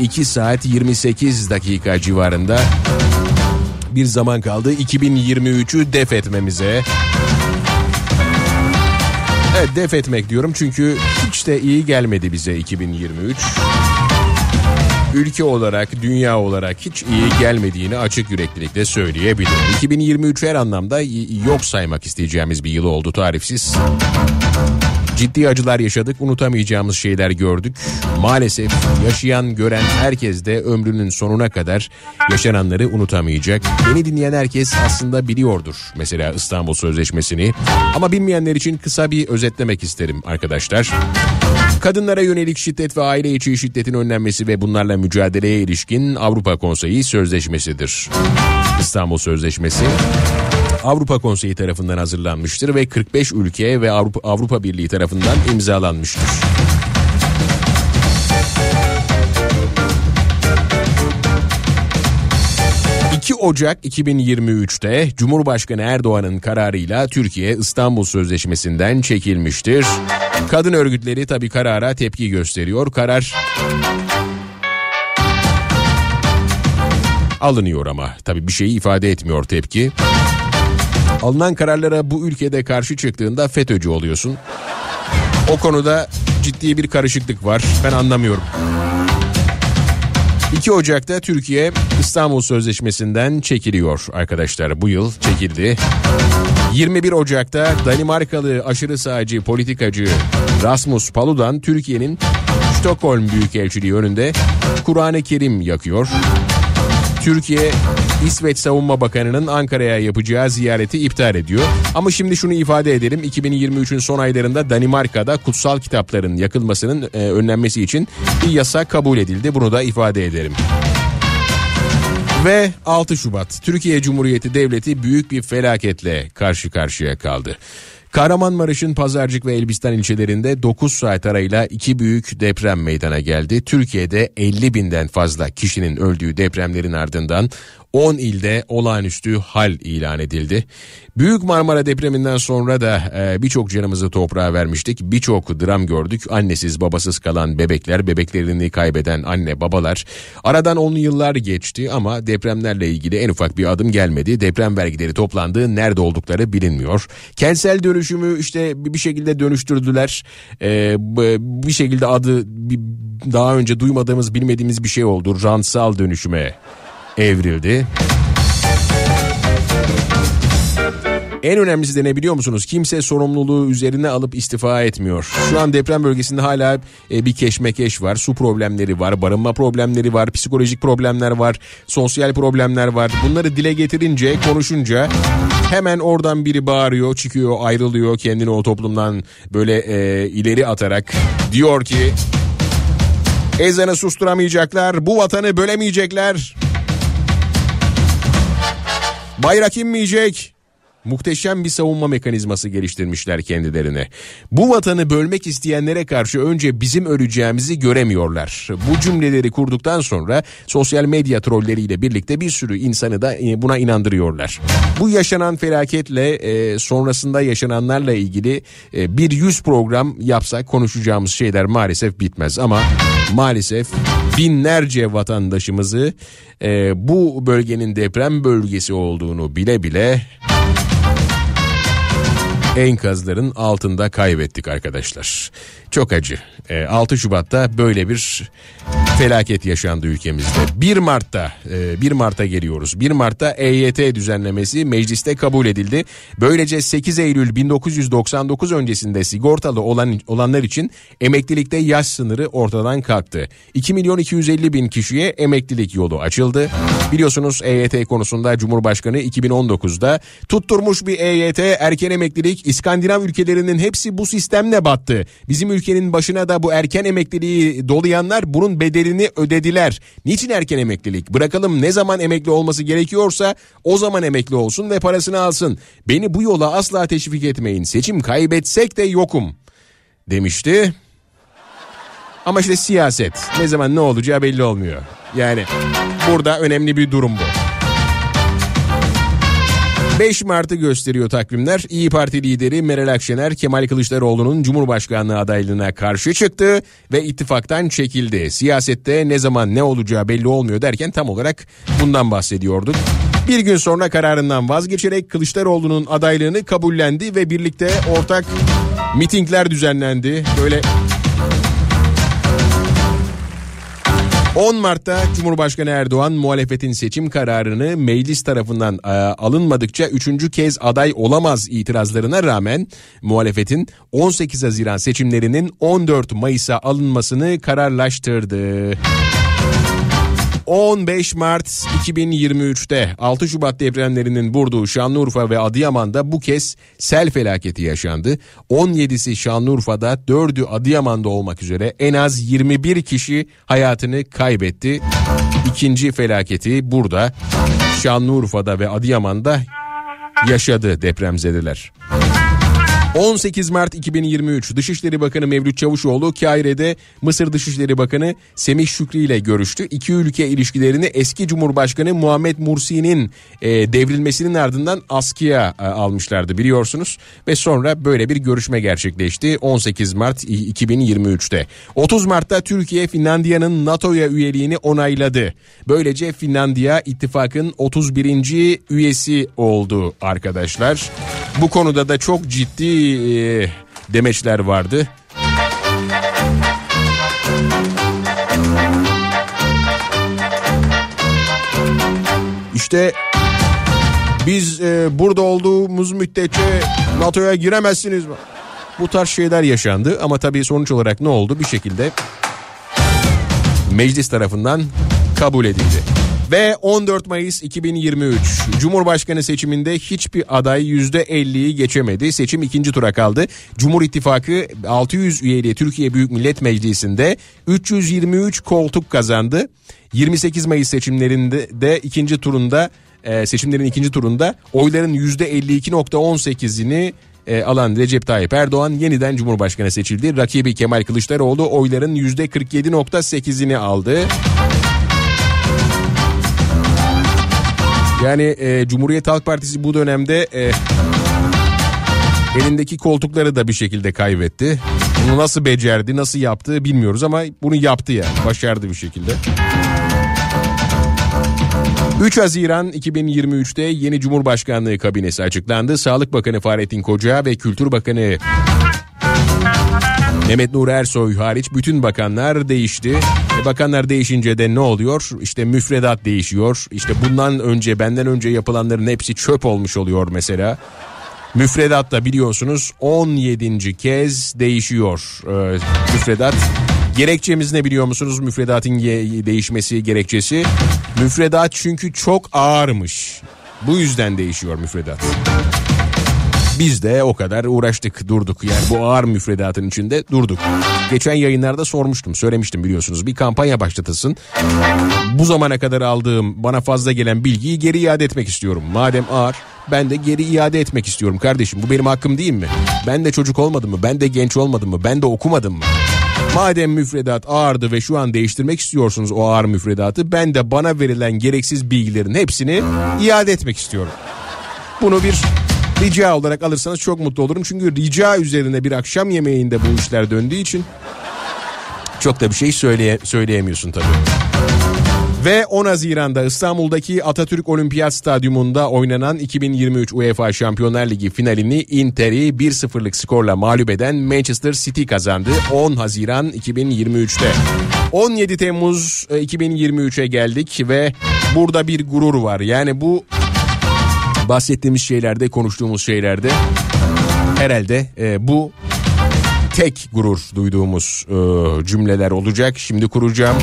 2 saat 28 dakika civarında bir zaman kaldı. 2023'ü def etmemize. Evet def etmek diyorum çünkü hiç de iyi gelmedi bize 2023 ülke olarak, dünya olarak hiç iyi gelmediğini açık yüreklilikle söyleyebilirim. 2023 her anlamda yok saymak isteyeceğimiz bir yıl oldu tarifsiz. Ciddi acılar yaşadık, unutamayacağımız şeyler gördük. Maalesef yaşayan, gören herkes de ömrünün sonuna kadar yaşananları unutamayacak. Beni dinleyen herkes aslında biliyordur mesela İstanbul Sözleşmesi'ni. Ama bilmeyenler için kısa bir özetlemek isterim arkadaşlar. Kadınlara yönelik şiddet ve aile içi şiddetin önlenmesi ve bunlarla mücadeleye ilişkin Avrupa Konseyi Sözleşmesi'dir. İstanbul Sözleşmesi Avrupa Konseyi tarafından hazırlanmıştır ve 45 ülke ve Avrupa, Avrupa Birliği tarafından imzalanmıştır. ...2 Ocak 2023'te Cumhurbaşkanı Erdoğan'ın kararıyla Türkiye İstanbul Sözleşmesi'nden çekilmiştir. Kadın örgütleri tabi karara tepki gösteriyor. Karar alınıyor ama tabi bir şeyi ifade etmiyor tepki. Alınan kararlara bu ülkede karşı çıktığında FETÖ'cü oluyorsun. O konuda ciddi bir karışıklık var. Ben anlamıyorum. 2 Ocak'ta Türkiye İstanbul Sözleşmesi'nden çekiliyor arkadaşlar. Bu yıl çekildi. 21 Ocak'ta Danimarkalı aşırı sağcı politikacı Rasmus Paludan Türkiye'nin Stockholm Büyükelçiliği önünde Kur'an-ı Kerim yakıyor. Türkiye İsveç Savunma Bakanı'nın Ankara'ya yapacağı ziyareti iptal ediyor. Ama şimdi şunu ifade edelim 2023'ün son aylarında Danimarka'da kutsal kitapların yakılmasının e, önlenmesi için bir yasa kabul edildi. Bunu da ifade ederim. Ve 6 Şubat Türkiye Cumhuriyeti Devleti büyük bir felaketle karşı karşıya kaldı. Kahramanmaraş'ın Pazarcık ve Elbistan ilçelerinde 9 saat arayla iki büyük deprem meydana geldi. Türkiye'de 50 binden fazla kişinin öldüğü depremlerin ardından 10 ilde olağanüstü hal ilan edildi. Büyük Marmara depreminden sonra da e, birçok canımızı toprağa vermiştik. Birçok dram gördük. Annesiz babasız kalan bebekler, bebeklerini kaybeden anne babalar. Aradan 10 yıllar geçti ama depremlerle ilgili en ufak bir adım gelmedi. Deprem vergileri toplandı. Nerede oldukları bilinmiyor. Kentsel dönüşümü işte bir şekilde dönüştürdüler. E, bir şekilde adı daha önce duymadığımız bilmediğimiz bir şey oldu. Rantsal dönüşüme evrildi. En önemlisi de ne biliyor musunuz? Kimse sorumluluğu üzerine alıp istifa etmiyor. Şu an deprem bölgesinde hala e, bir keşmekeş var. Su problemleri var, barınma problemleri var, psikolojik problemler var, sosyal problemler var. Bunları dile getirince, konuşunca hemen oradan biri bağırıyor, çıkıyor, ayrılıyor kendini o toplumdan böyle e, ileri atarak diyor ki ezanı susturamayacaklar, bu vatanı bölemeyecekler. Bayrak inmeyecek. Muhteşem bir savunma mekanizması geliştirmişler kendilerine. Bu vatanı bölmek isteyenlere karşı önce bizim öleceğimizi göremiyorlar. Bu cümleleri kurduktan sonra sosyal medya trolleriyle birlikte bir sürü insanı da e, buna inandırıyorlar. Bu yaşanan felaketle e, sonrasında yaşananlarla ilgili e, bir yüz program yapsak konuşacağımız şeyler maalesef bitmez ama maalesef binlerce vatandaşımızı bu bölgenin deprem bölgesi olduğunu bile bile enkazların altında kaybettik arkadaşlar. Çok acı. 6 Şubat'ta böyle bir felaket yaşandı ülkemizde. 1 Mart'ta 1 Mart'ta geliyoruz. 1 Mart'ta EYT düzenlemesi mecliste kabul edildi. Böylece 8 Eylül 1999 öncesinde sigortalı olan olanlar için emeklilikte yaş sınırı ortadan kalktı. 2 milyon 250 bin kişiye emeklilik yolu açıldı. Biliyorsunuz EYT konusunda Cumhurbaşkanı 2019'da tutturmuş bir EYT erken emeklilik İskandinav ülkelerinin hepsi bu sistemle battı. Bizim ülkenin başına da bu erken emekliliği dolayanlar bunun bedelini ödediler. Niçin erken emeklilik? Bırakalım ne zaman emekli olması gerekiyorsa o zaman emekli olsun ve parasını alsın. Beni bu yola asla teşvik etmeyin. Seçim kaybetsek de yokum demişti. Ama işte siyaset ne zaman ne olacağı belli olmuyor. Yani burada önemli bir durum bu. 5 Mart'ı gösteriyor takvimler. İyi Parti lideri Meral Akşener Kemal Kılıçdaroğlu'nun Cumhurbaşkanlığı adaylığına karşı çıktı ve ittifaktan çekildi. Siyasette ne zaman ne olacağı belli olmuyor derken tam olarak bundan bahsediyorduk. Bir gün sonra kararından vazgeçerek Kılıçdaroğlu'nun adaylığını kabullendi ve birlikte ortak mitingler düzenlendi. Böyle 10 Mart'ta Cumhurbaşkanı Erdoğan muhalefetin seçim kararını meclis tarafından e, alınmadıkça üçüncü kez aday olamaz itirazlarına rağmen muhalefetin 18 Haziran seçimlerinin 14 Mayıs'a alınmasını kararlaştırdı. 15 Mart 2023'te 6 Şubat depremlerinin vurduğu Şanlıurfa ve Adıyaman'da bu kez sel felaketi yaşandı. 17'si Şanlıurfa'da 4'ü Adıyaman'da olmak üzere en az 21 kişi hayatını kaybetti. İkinci felaketi burada Şanlıurfa'da ve Adıyaman'da yaşadı depremzedeler. 18 Mart 2023 Dışişleri Bakanı Mevlüt Çavuşoğlu Kahire'de Mısır Dışişleri Bakanı Semih Şükrü ile görüştü. İki ülke ilişkilerini eski Cumhurbaşkanı Muhammed Mursi'nin e, devrilmesinin ardından askıya e, almışlardı biliyorsunuz. Ve sonra böyle bir görüşme gerçekleşti 18 Mart 2023'te. 30 Mart'ta Türkiye Finlandiya'nın NATO'ya üyeliğini onayladı. Böylece Finlandiya ittifakın 31. üyesi oldu arkadaşlar. Bu konuda da çok ciddi e, demeçler vardı. İşte biz e, burada olduğumuz müddetçe NATO'ya giremezsiniz. Bu tarz şeyler yaşandı ama tabii sonuç olarak ne oldu? Bir şekilde meclis tarafından kabul edildi. Ve 14 Mayıs 2023 Cumhurbaşkanı seçiminde hiçbir aday %50'yi geçemedi. Seçim ikinci tura kaldı. Cumhur İttifakı 600 üyeli Türkiye Büyük Millet Meclisi'nde 323 koltuk kazandı. 28 Mayıs seçimlerinde de ikinci turunda e, seçimlerin ikinci turunda oyların %52.18'ini e, alan Recep Tayyip Erdoğan yeniden Cumhurbaşkanı seçildi. Rakibi Kemal Kılıçdaroğlu oyların %47.8'ini aldı. Yani e, Cumhuriyet Halk Partisi bu dönemde e, elindeki koltukları da bir şekilde kaybetti. Bunu nasıl becerdi, nasıl yaptı bilmiyoruz ama bunu yaptı yani. Başardı bir şekilde. 3 Haziran 2023'te yeni Cumhurbaşkanlığı kabinesi açıklandı. Sağlık Bakanı Fahrettin Koca ve Kültür Bakanı Mehmet Nur Ersoy hariç bütün bakanlar değişti. E bakanlar değişince de ne oluyor? İşte müfredat değişiyor. İşte bundan önce benden önce yapılanların hepsi çöp olmuş oluyor mesela. Müfredat da biliyorsunuz 17. kez değişiyor ee, müfredat. Gerekçemiz ne biliyor musunuz müfredatın değişmesi gerekçesi? Müfredat çünkü çok ağırmış. Bu yüzden değişiyor müfredat. Biz de o kadar uğraştık durduk yani bu ağır müfredatın içinde durduk. Geçen yayınlarda sormuştum söylemiştim biliyorsunuz bir kampanya başlatılsın. Bu zamana kadar aldığım bana fazla gelen bilgiyi geri iade etmek istiyorum. Madem ağır ben de geri iade etmek istiyorum kardeşim bu benim hakkım değil mi? Ben de çocuk olmadım mı ben de genç olmadım mı ben de okumadım mı? Madem müfredat ağırdı ve şu an değiştirmek istiyorsunuz o ağır müfredatı ben de bana verilen gereksiz bilgilerin hepsini iade etmek istiyorum. Bunu bir rica olarak alırsanız çok mutlu olurum. Çünkü rica üzerine bir akşam yemeğinde bu işler döndüğü için çok da bir şey söyleye, söyleyemiyorsun tabii. Ve 10 Haziran'da İstanbul'daki Atatürk Olimpiyat Stadyumunda oynanan 2023 UEFA Şampiyonlar Ligi finalini Inter'i 1-0'lık skorla mağlup eden Manchester City kazandı 10 Haziran 2023'te. 17 Temmuz 2023'e geldik ve burada bir gurur var. Yani bu bahsettiğimiz şeylerde konuştuğumuz şeylerde herhalde e, bu tek gurur duyduğumuz e, cümleler olacak. Şimdi kuracağım.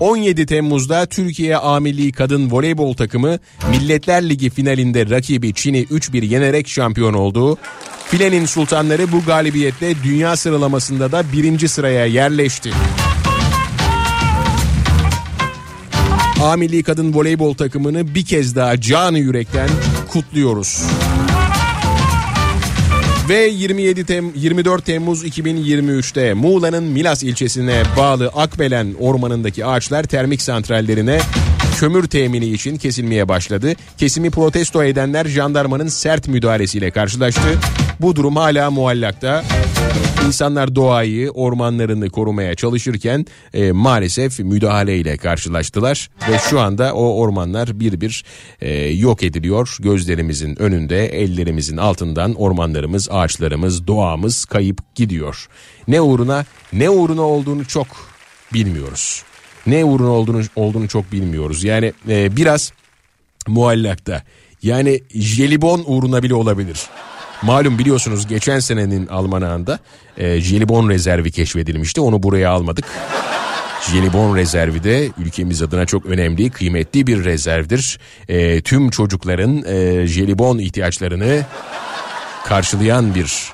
17 Temmuz'da Türkiye A Milli Kadın Voleybol takımı Milletler Ligi finalinde rakibi Çin'i 3-1 yenerek şampiyon oldu. Filenin sultanları bu galibiyetle dünya sıralamasında da birinci sıraya yerleşti. A Milli Kadın Voleybol takımını bir kez daha canı yürekten kutluyoruz. Ve 27 Tem 24 Temmuz 2023'te Muğla'nın Milas ilçesine bağlı Akbelen ormanındaki ağaçlar termik santrallerine kömür temini için kesilmeye başladı. Kesimi protesto edenler jandarmanın sert müdahalesiyle karşılaştı. Bu durum hala muallakta. İnsanlar doğayı, ormanlarını korumaya çalışırken e, maalesef müdahaleyle karşılaştılar ve şu anda o ormanlar bir bir e, yok ediliyor. Gözlerimizin önünde, ellerimizin altından ormanlarımız, ağaçlarımız, doğamız kayıp gidiyor. Ne uğruna, ne uğruna olduğunu çok bilmiyoruz. Ne uğruna olduğunu, olduğunu çok bilmiyoruz. Yani e, biraz muallakta. Yani jelibon uğruna bile olabilir. Malum biliyorsunuz geçen senenin almanağında e, jelibon rezervi keşfedilmişti. Onu buraya almadık. Jelibon rezervi de ülkemiz adına çok önemli, kıymetli bir rezervdir. E, tüm çocukların e, jelibon ihtiyaçlarını karşılayan bir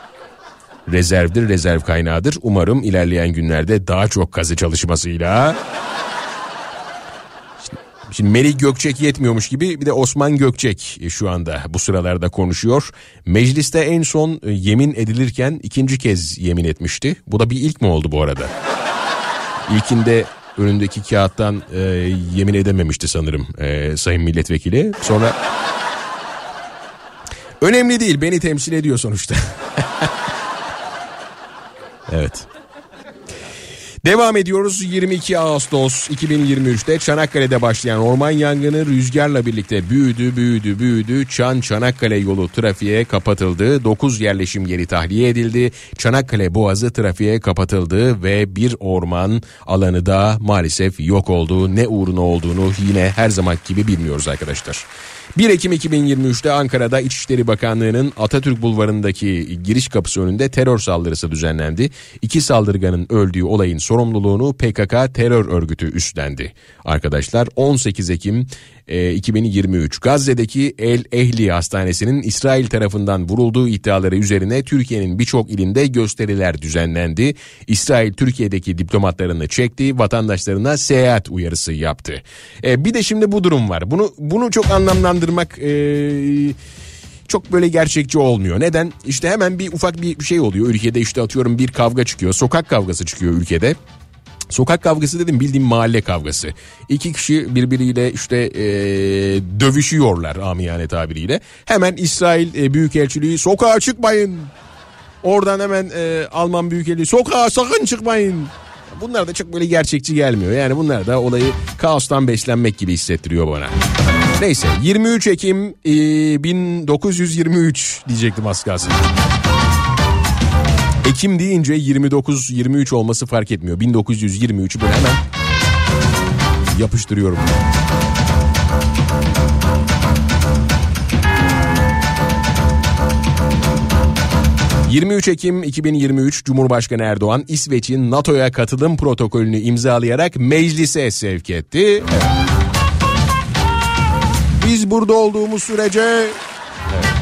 rezervdir, rezerv kaynağıdır. Umarım ilerleyen günlerde daha çok kazı çalışmasıyla... Şimdi Melih Gökçek yetmiyormuş gibi bir de Osman Gökçek şu anda bu sıralarda konuşuyor. Mecliste en son e, yemin edilirken ikinci kez yemin etmişti. Bu da bir ilk mi oldu bu arada? İlkinde önündeki kağıttan e, yemin edememişti sanırım e, sayın milletvekili. Sonra önemli değil beni temsil ediyor sonuçta. evet. Devam ediyoruz 22 Ağustos 2023'te Çanakkale'de başlayan orman yangını rüzgarla birlikte büyüdü büyüdü büyüdü. Çan Çanakkale yolu trafiğe kapatıldı. 9 yerleşim yeri tahliye edildi. Çanakkale Boğazı trafiğe kapatıldı ve bir orman alanı da maalesef yok oldu. Ne uğruna olduğunu yine her zaman gibi bilmiyoruz arkadaşlar. 1 Ekim 2023'te Ankara'da İçişleri Bakanlığı'nın Atatürk Bulvarı'ndaki giriş kapısı önünde terör saldırısı düzenlendi. İki saldırganın öldüğü olayın sorumluluğunu PKK terör örgütü üstlendi. Arkadaşlar 18 Ekim e, 2023 Gazze'deki El Ehli Hastanesi'nin İsrail tarafından vurulduğu iddiaları üzerine Türkiye'nin birçok ilinde gösteriler düzenlendi. İsrail Türkiye'deki diplomatlarını çekti, vatandaşlarına seyahat uyarısı yaptı. E, bir de şimdi bu durum var. Bunu bunu çok anlamlandırmak e, çok böyle gerçekçi olmuyor. Neden? İşte hemen bir ufak bir şey oluyor. Ülkede işte atıyorum bir kavga çıkıyor. Sokak kavgası çıkıyor ülkede. Sokak kavgası dedim bildiğim mahalle kavgası. İki kişi birbiriyle işte e, dövüşüyorlar amiyane tabiriyle. Hemen İsrail e, Büyükelçiliği sokağa çıkmayın. Oradan hemen e, Alman Büyükelçiliği sokağa sakın çıkmayın. Bunlar da çok böyle gerçekçi gelmiyor. Yani bunlar da olayı kaostan beslenmek gibi hissettiriyor bana. Neyse 23 Ekim e, 1923 diyecektim az kalsın. Ekim deyince 29-23 olması fark etmiyor. 1923'ü böyle hemen yapıştırıyorum. ...23 Ekim 2023 Cumhurbaşkanı Erdoğan... ...İsveç'in NATO'ya katılım protokolünü imzalayarak meclise sevk etti. Evet. Biz burada olduğumuz sürece... Evet.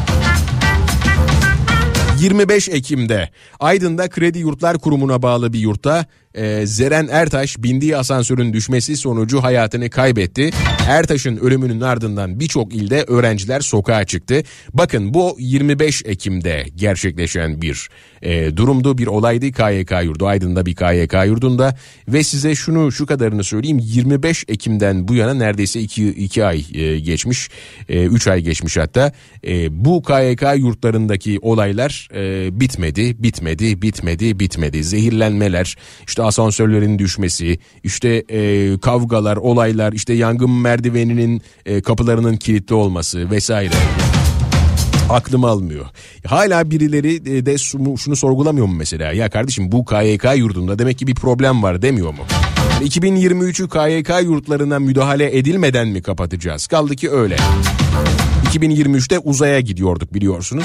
25 Ekim'de Aydın'da Kredi Yurtlar Kurumu'na bağlı bir yurtta e, Zeren Ertaş bindiği asansörün düşmesi sonucu hayatını kaybetti. Ertaş'ın ölümünün ardından birçok ilde öğrenciler sokağa çıktı. Bakın bu 25 Ekim'de gerçekleşen bir e, durumdu. Bir olaydı KYK yurdu Aydın'da bir KYK yurdunda. Ve size şunu şu kadarını söyleyeyim. 25 Ekim'den bu yana neredeyse 2, 2 ay e, geçmiş 3 e, ay geçmiş hatta. E, bu KYK yurtlarındaki olaylar e, bitmedi bitmedi bitmedi bitmedi. Zehirlenmeler işte asansörlerin düşmesi işte e, kavgalar olaylar işte yangın merdiveninin e, kapılarının kilitli olması vesaire aklım almıyor. Hala birileri de şunu sorgulamıyor mu mesela? Ya kardeşim bu KYK yurdunda demek ki bir problem var demiyor mu? 2023'ü KYK yurtlarına müdahale edilmeden mi kapatacağız? Kaldı ki öyle. 2023'te uzaya gidiyorduk biliyorsunuz.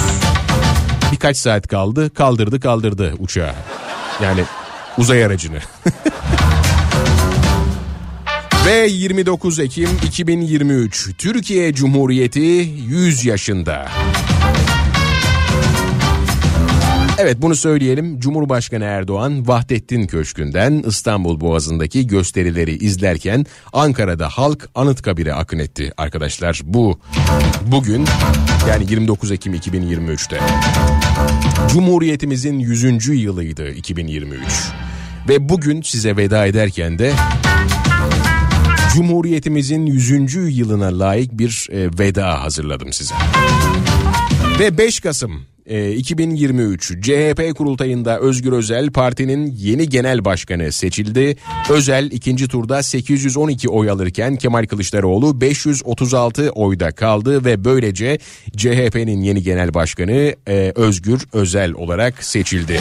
Birkaç saat kaldı kaldırdı kaldırdı uçağı. Yani uzay aracını. Ve 29 Ekim 2023 Türkiye Cumhuriyeti 100 yaşında. Evet bunu söyleyelim. Cumhurbaşkanı Erdoğan Vahdettin Köşkü'nden İstanbul Boğazı'ndaki gösterileri izlerken Ankara'da halk Anıtkabir'e akın etti arkadaşlar. Bu bugün yani 29 Ekim 2023'te. Cumhuriyetimizin 100. yılıydı 2023. Ve bugün size veda ederken de Cumhuriyetimizin 100. yılına layık bir e, veda hazırladım size. Ve 5 Kasım 2023 CHP kurultayında Özgür Özel partinin yeni genel başkanı seçildi. Özel ikinci turda 812 oy alırken Kemal Kılıçdaroğlu 536 oyda kaldı ve böylece CHP'nin yeni genel başkanı Özgür Özel olarak seçildi.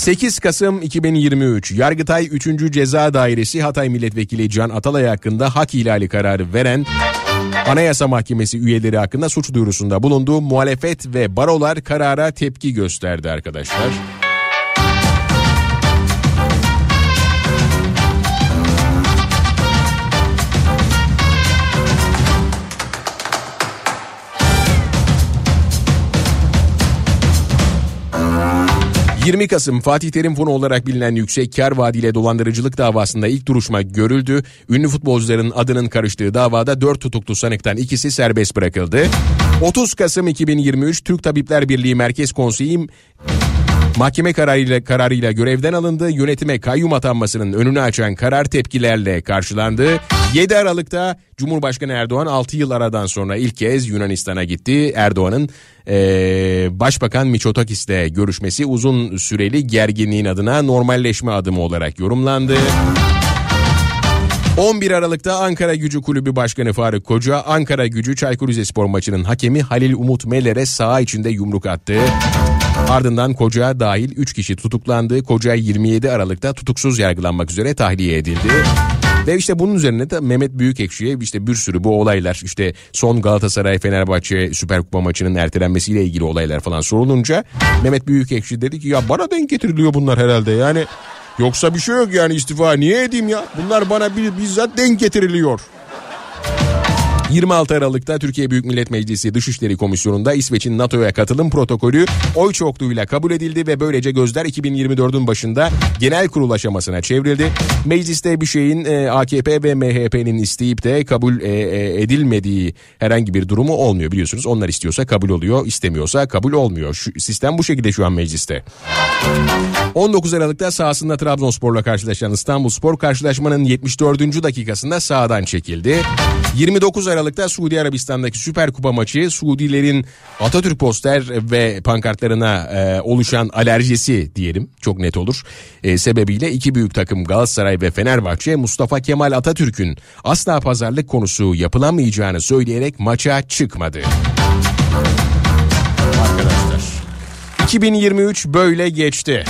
8 Kasım 2023 Yargıtay 3. Ceza Dairesi Hatay Milletvekili Can Atalay hakkında hak ihlali kararı veren Anayasa Mahkemesi üyeleri hakkında suç duyurusunda bulundu. Muhalefet ve barolar karara tepki gösterdi arkadaşlar. ...20 Kasım Fatih Terim Fonu olarak bilinen yüksek kar vaadiyle dolandırıcılık davasında ilk duruşma görüldü. Ünlü futbolcuların adının karıştığı davada 4 tutuklu sanıktan ikisi serbest bırakıldı. 30 Kasım 2023 Türk Tabipler Birliği Merkez Konseyi Mahkeme kararıyla, kararıyla görevden alındı. Yönetime kayyum atanmasının önünü açan karar tepkilerle karşılandı. 7 Aralık'ta Cumhurbaşkanı Erdoğan 6 yıl aradan sonra ilk kez Yunanistan'a gitti. Erdoğan'ın eee, Başbakan Miçotakis'le görüşmesi uzun süreli gerginliğin adına normalleşme adımı olarak yorumlandı. 11 Aralık'ta Ankara Gücü Kulübü Başkanı Faruk Koca, Ankara Gücü Çaykur Rizespor maçının hakemi Halil Umut Meler'e saha içinde yumruk attı. Ardından Koca dahil 3 kişi tutuklandı. Koca 27 Aralık'ta tutuksuz yargılanmak üzere tahliye edildi. Ve işte bunun üzerine de Mehmet Büyükekşi'ye işte bir sürü bu olaylar işte son Galatasaray Fenerbahçe Süper Kupa maçının ertelenmesiyle ilgili olaylar falan sorulunca Mehmet Büyükekşi dedi ki ya bana denk getiriliyor bunlar herhalde yani yoksa bir şey yok yani istifa niye edeyim ya bunlar bana bizzat denk getiriliyor. 26 Aralık'ta Türkiye Büyük Millet Meclisi Dışişleri Komisyonu'nda İsveç'in NATO'ya katılım protokolü oy çokluğuyla kabul edildi ve böylece gözler 2024'ün başında genel kurul aşamasına çevrildi. Mecliste bir şeyin e, AKP ve MHP'nin isteyip de kabul e, e, edilmediği herhangi bir durumu olmuyor biliyorsunuz. Onlar istiyorsa kabul oluyor, istemiyorsa kabul olmuyor. Şu, sistem bu şekilde şu an mecliste. 19 Aralık'ta sahasında Trabzonspor'la karşılaşan İstanbulspor karşılaşmanın 74. dakikasında sahadan çekildi. 29 Aralık'ta Suudi Arabistan'daki Süper Kupa maçı Suudilerin Atatürk poster ve pankartlarına e, oluşan alerjisi diyelim çok net olur. E, sebebiyle iki büyük takım Galatasaray ve Fenerbahçe Mustafa Kemal Atatürk'ün asla pazarlık konusu yapılamayacağını söyleyerek maça çıkmadı. Arkadaşlar 2023 böyle geçti.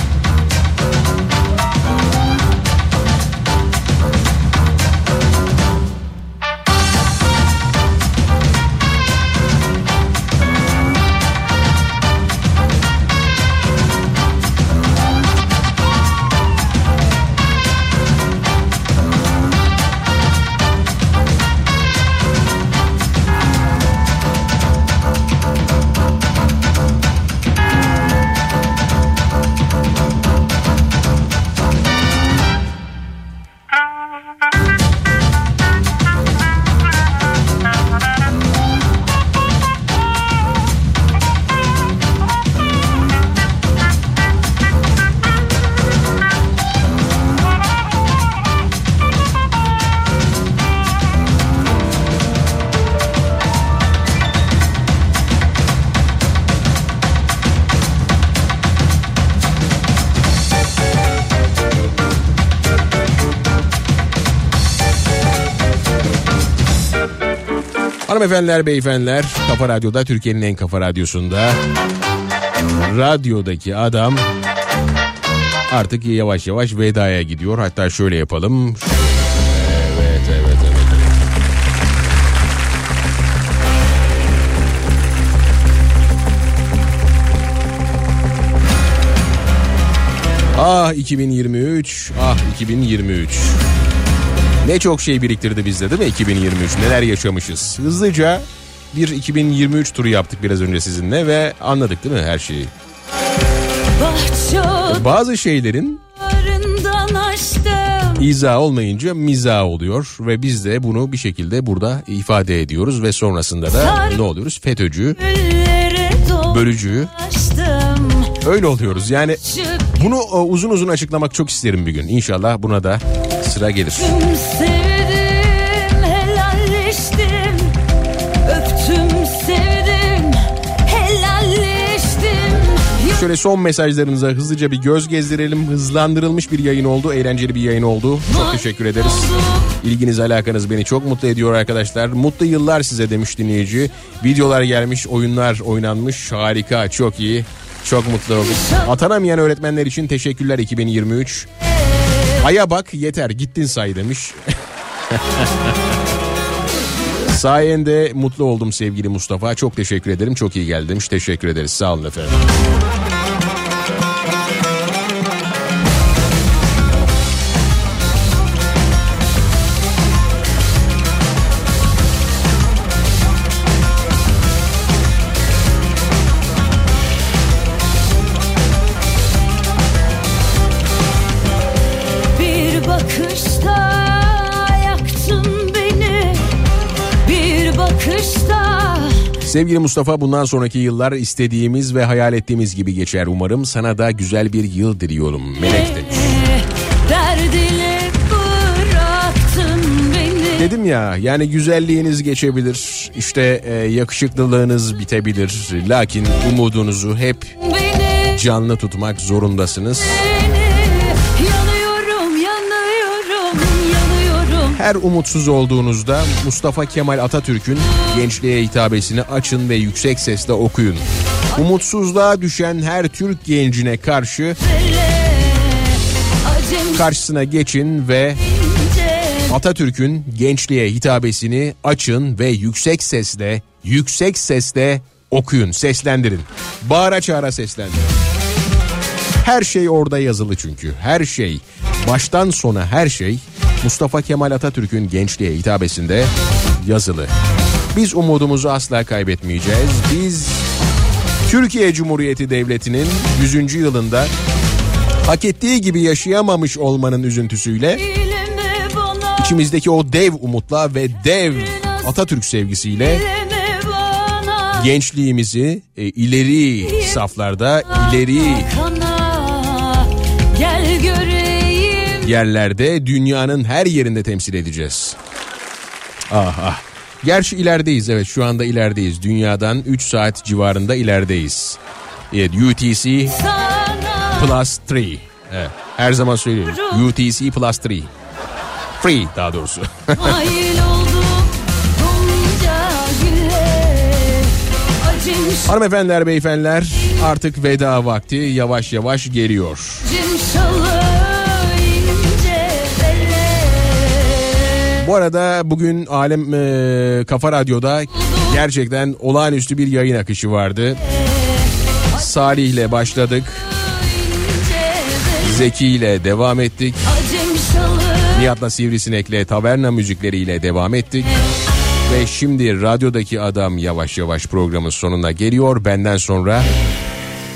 Hanımefendiler, beyefendiler, Kafa Radyo'da Türkiye'nin en kafa radyosunda radyodaki adam artık yavaş yavaş vedaya gidiyor. Hatta şöyle yapalım. Evet, evet, evet. evet. Ah 2023, ah 2023. Ne çok şey biriktirdi bizde değil mi 2023? Neler yaşamışız? Hızlıca bir 2023 turu yaptık biraz önce sizinle ve anladık değil mi her şeyi? Bazı şeylerin izah olmayınca mizah oluyor ve biz de bunu bir şekilde burada ifade ediyoruz ve sonrasında da ne oluyoruz? FETÖ'cü, bölücü öyle oluyoruz. Yani bunu e, uzun uzun açıklamak çok isterim bir gün. İnşallah buna da sıra gelir. Öptüm sevdim helalleştim Öptüm sevdim helalleştim Şöyle son mesajlarınıza hızlıca bir göz gezdirelim. Hızlandırılmış bir yayın oldu, eğlenceli bir yayın oldu. Çok teşekkür ederiz. İlginiz alakanız beni çok mutlu ediyor arkadaşlar. Mutlu yıllar size demiş dinleyici. Videolar gelmiş, oyunlar oynanmış. Harika, çok iyi. Çok mutlu oldum. Atanamayan öğretmenler için teşekkürler 2023. Aya bak yeter gittin say demiş. Sayende mutlu oldum sevgili Mustafa. Çok teşekkür ederim. Çok iyi geldi demiş. Teşekkür ederiz. Sağ olun efendim. Sevgili Mustafa bundan sonraki yıllar istediğimiz ve hayal ettiğimiz gibi geçer umarım. Sana da güzel bir yıl diliyorum. Melek demiş. Beni Dedim ya yani güzelliğiniz geçebilir. işte e, yakışıklılığınız bitebilir. Lakin umudunuzu hep Beni canlı tutmak zorundasınız. Yanıyorum Her umutsuz olduğunuzda Mustafa Kemal Atatürk'ün gençliğe hitabesini açın ve yüksek sesle okuyun. Umutsuzluğa düşen her Türk gencine karşı karşısına geçin ve Atatürk'ün gençliğe hitabesini açın ve yüksek sesle, yüksek sesle okuyun, seslendirin. Bağıra çağıra seslendirin. Her şey orada yazılı çünkü. Her şey, baştan sona her şey Mustafa Kemal Atatürk'ün gençliğe hitabesinde yazılı. Biz umudumuzu asla kaybetmeyeceğiz. Biz Türkiye Cumhuriyeti Devleti'nin 100. yılında hak ettiği gibi yaşayamamış olmanın üzüntüsüyle İçimizdeki o dev umutla ve dev Atatürk sevgisiyle gençliğimizi e, ileri saflarda, ileri yerlerde dünyanın her yerinde temsil edeceğiz. Ah ah. Gerçi ilerideyiz evet şu anda ilerideyiz. Dünyadan 3 saat civarında ilerideyiz. Evet UTC plus 3. Evet, her zaman söylüyorum. UTC plus 3. Free daha doğrusu. Hanımefendiler beyefendiler artık veda vakti yavaş yavaş geliyor. şacım Bu arada bugün Alem e, Kafa Radyo'da gerçekten olağanüstü bir yayın akışı vardı. Salih ile başladık. Zeki ile devam ettik. Nihat'la Sivrisinek'le taverna müzikleriyle devam ettik. Ve şimdi radyodaki adam yavaş yavaş programın sonuna geliyor. Benden sonra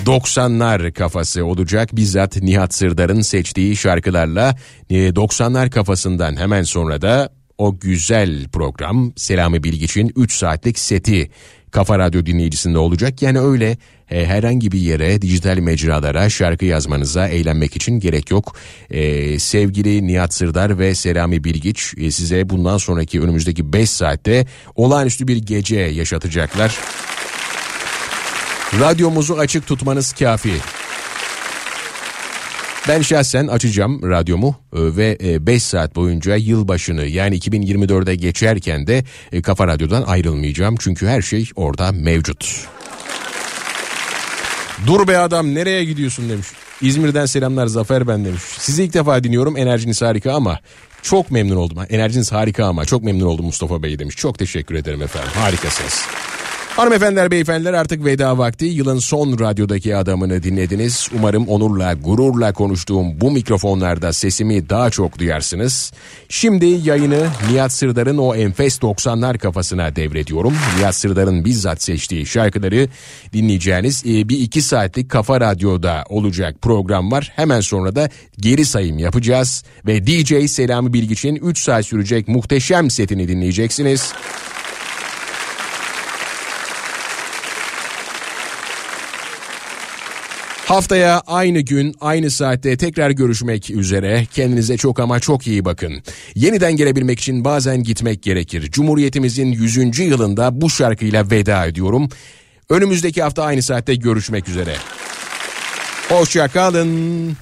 90'lar kafası olacak. Bizzat Nihat Sırdar'ın seçtiği şarkılarla e, 90'lar kafasından hemen sonra da o güzel program Selami Bilgiç'in 3 saatlik seti Kafa Radyo dinleyicisinde olacak. Yani öyle e, herhangi bir yere, dijital mecralara şarkı yazmanıza, eğlenmek için gerek yok. E, sevgili Nihat Sırdar ve Selami Bilgiç e, size bundan sonraki önümüzdeki 5 saatte olağanüstü bir gece yaşatacaklar. Radyomuzu açık tutmanız kafi. Ben şahsen açacağım radyomu e, ve 5 saat boyunca yılbaşını yani 2024'e geçerken de e, Kafa Radyo'dan ayrılmayacağım. Çünkü her şey orada mevcut. Dur be adam nereye gidiyorsun demiş. İzmir'den selamlar Zafer ben demiş. Sizi ilk defa dinliyorum enerjiniz harika ama çok memnun oldum. Enerjiniz harika ama çok memnun oldum Mustafa Bey demiş. Çok teşekkür ederim efendim harikasınız. Hanımefendiler beyefendiler artık veda vakti. Yılın son radyodaki adamını dinlediniz. Umarım onurla gururla konuştuğum bu mikrofonlarda sesimi daha çok duyarsınız. Şimdi yayını Nihat Sırdar'ın o enfes 90'lar kafasına devrediyorum. Nihat Sırdar'ın bizzat seçtiği şarkıları dinleyeceğiniz e, bir iki saatlik Kafa Radyo'da olacak program var. Hemen sonra da geri sayım yapacağız. Ve DJ Selami Bilgiç'in 3 saat sürecek muhteşem setini dinleyeceksiniz. Haftaya aynı gün aynı saatte tekrar görüşmek üzere. Kendinize çok ama çok iyi bakın. Yeniden gelebilmek için bazen gitmek gerekir. Cumhuriyetimizin 100. yılında bu şarkıyla veda ediyorum. Önümüzdeki hafta aynı saatte görüşmek üzere. Hoşça kalın.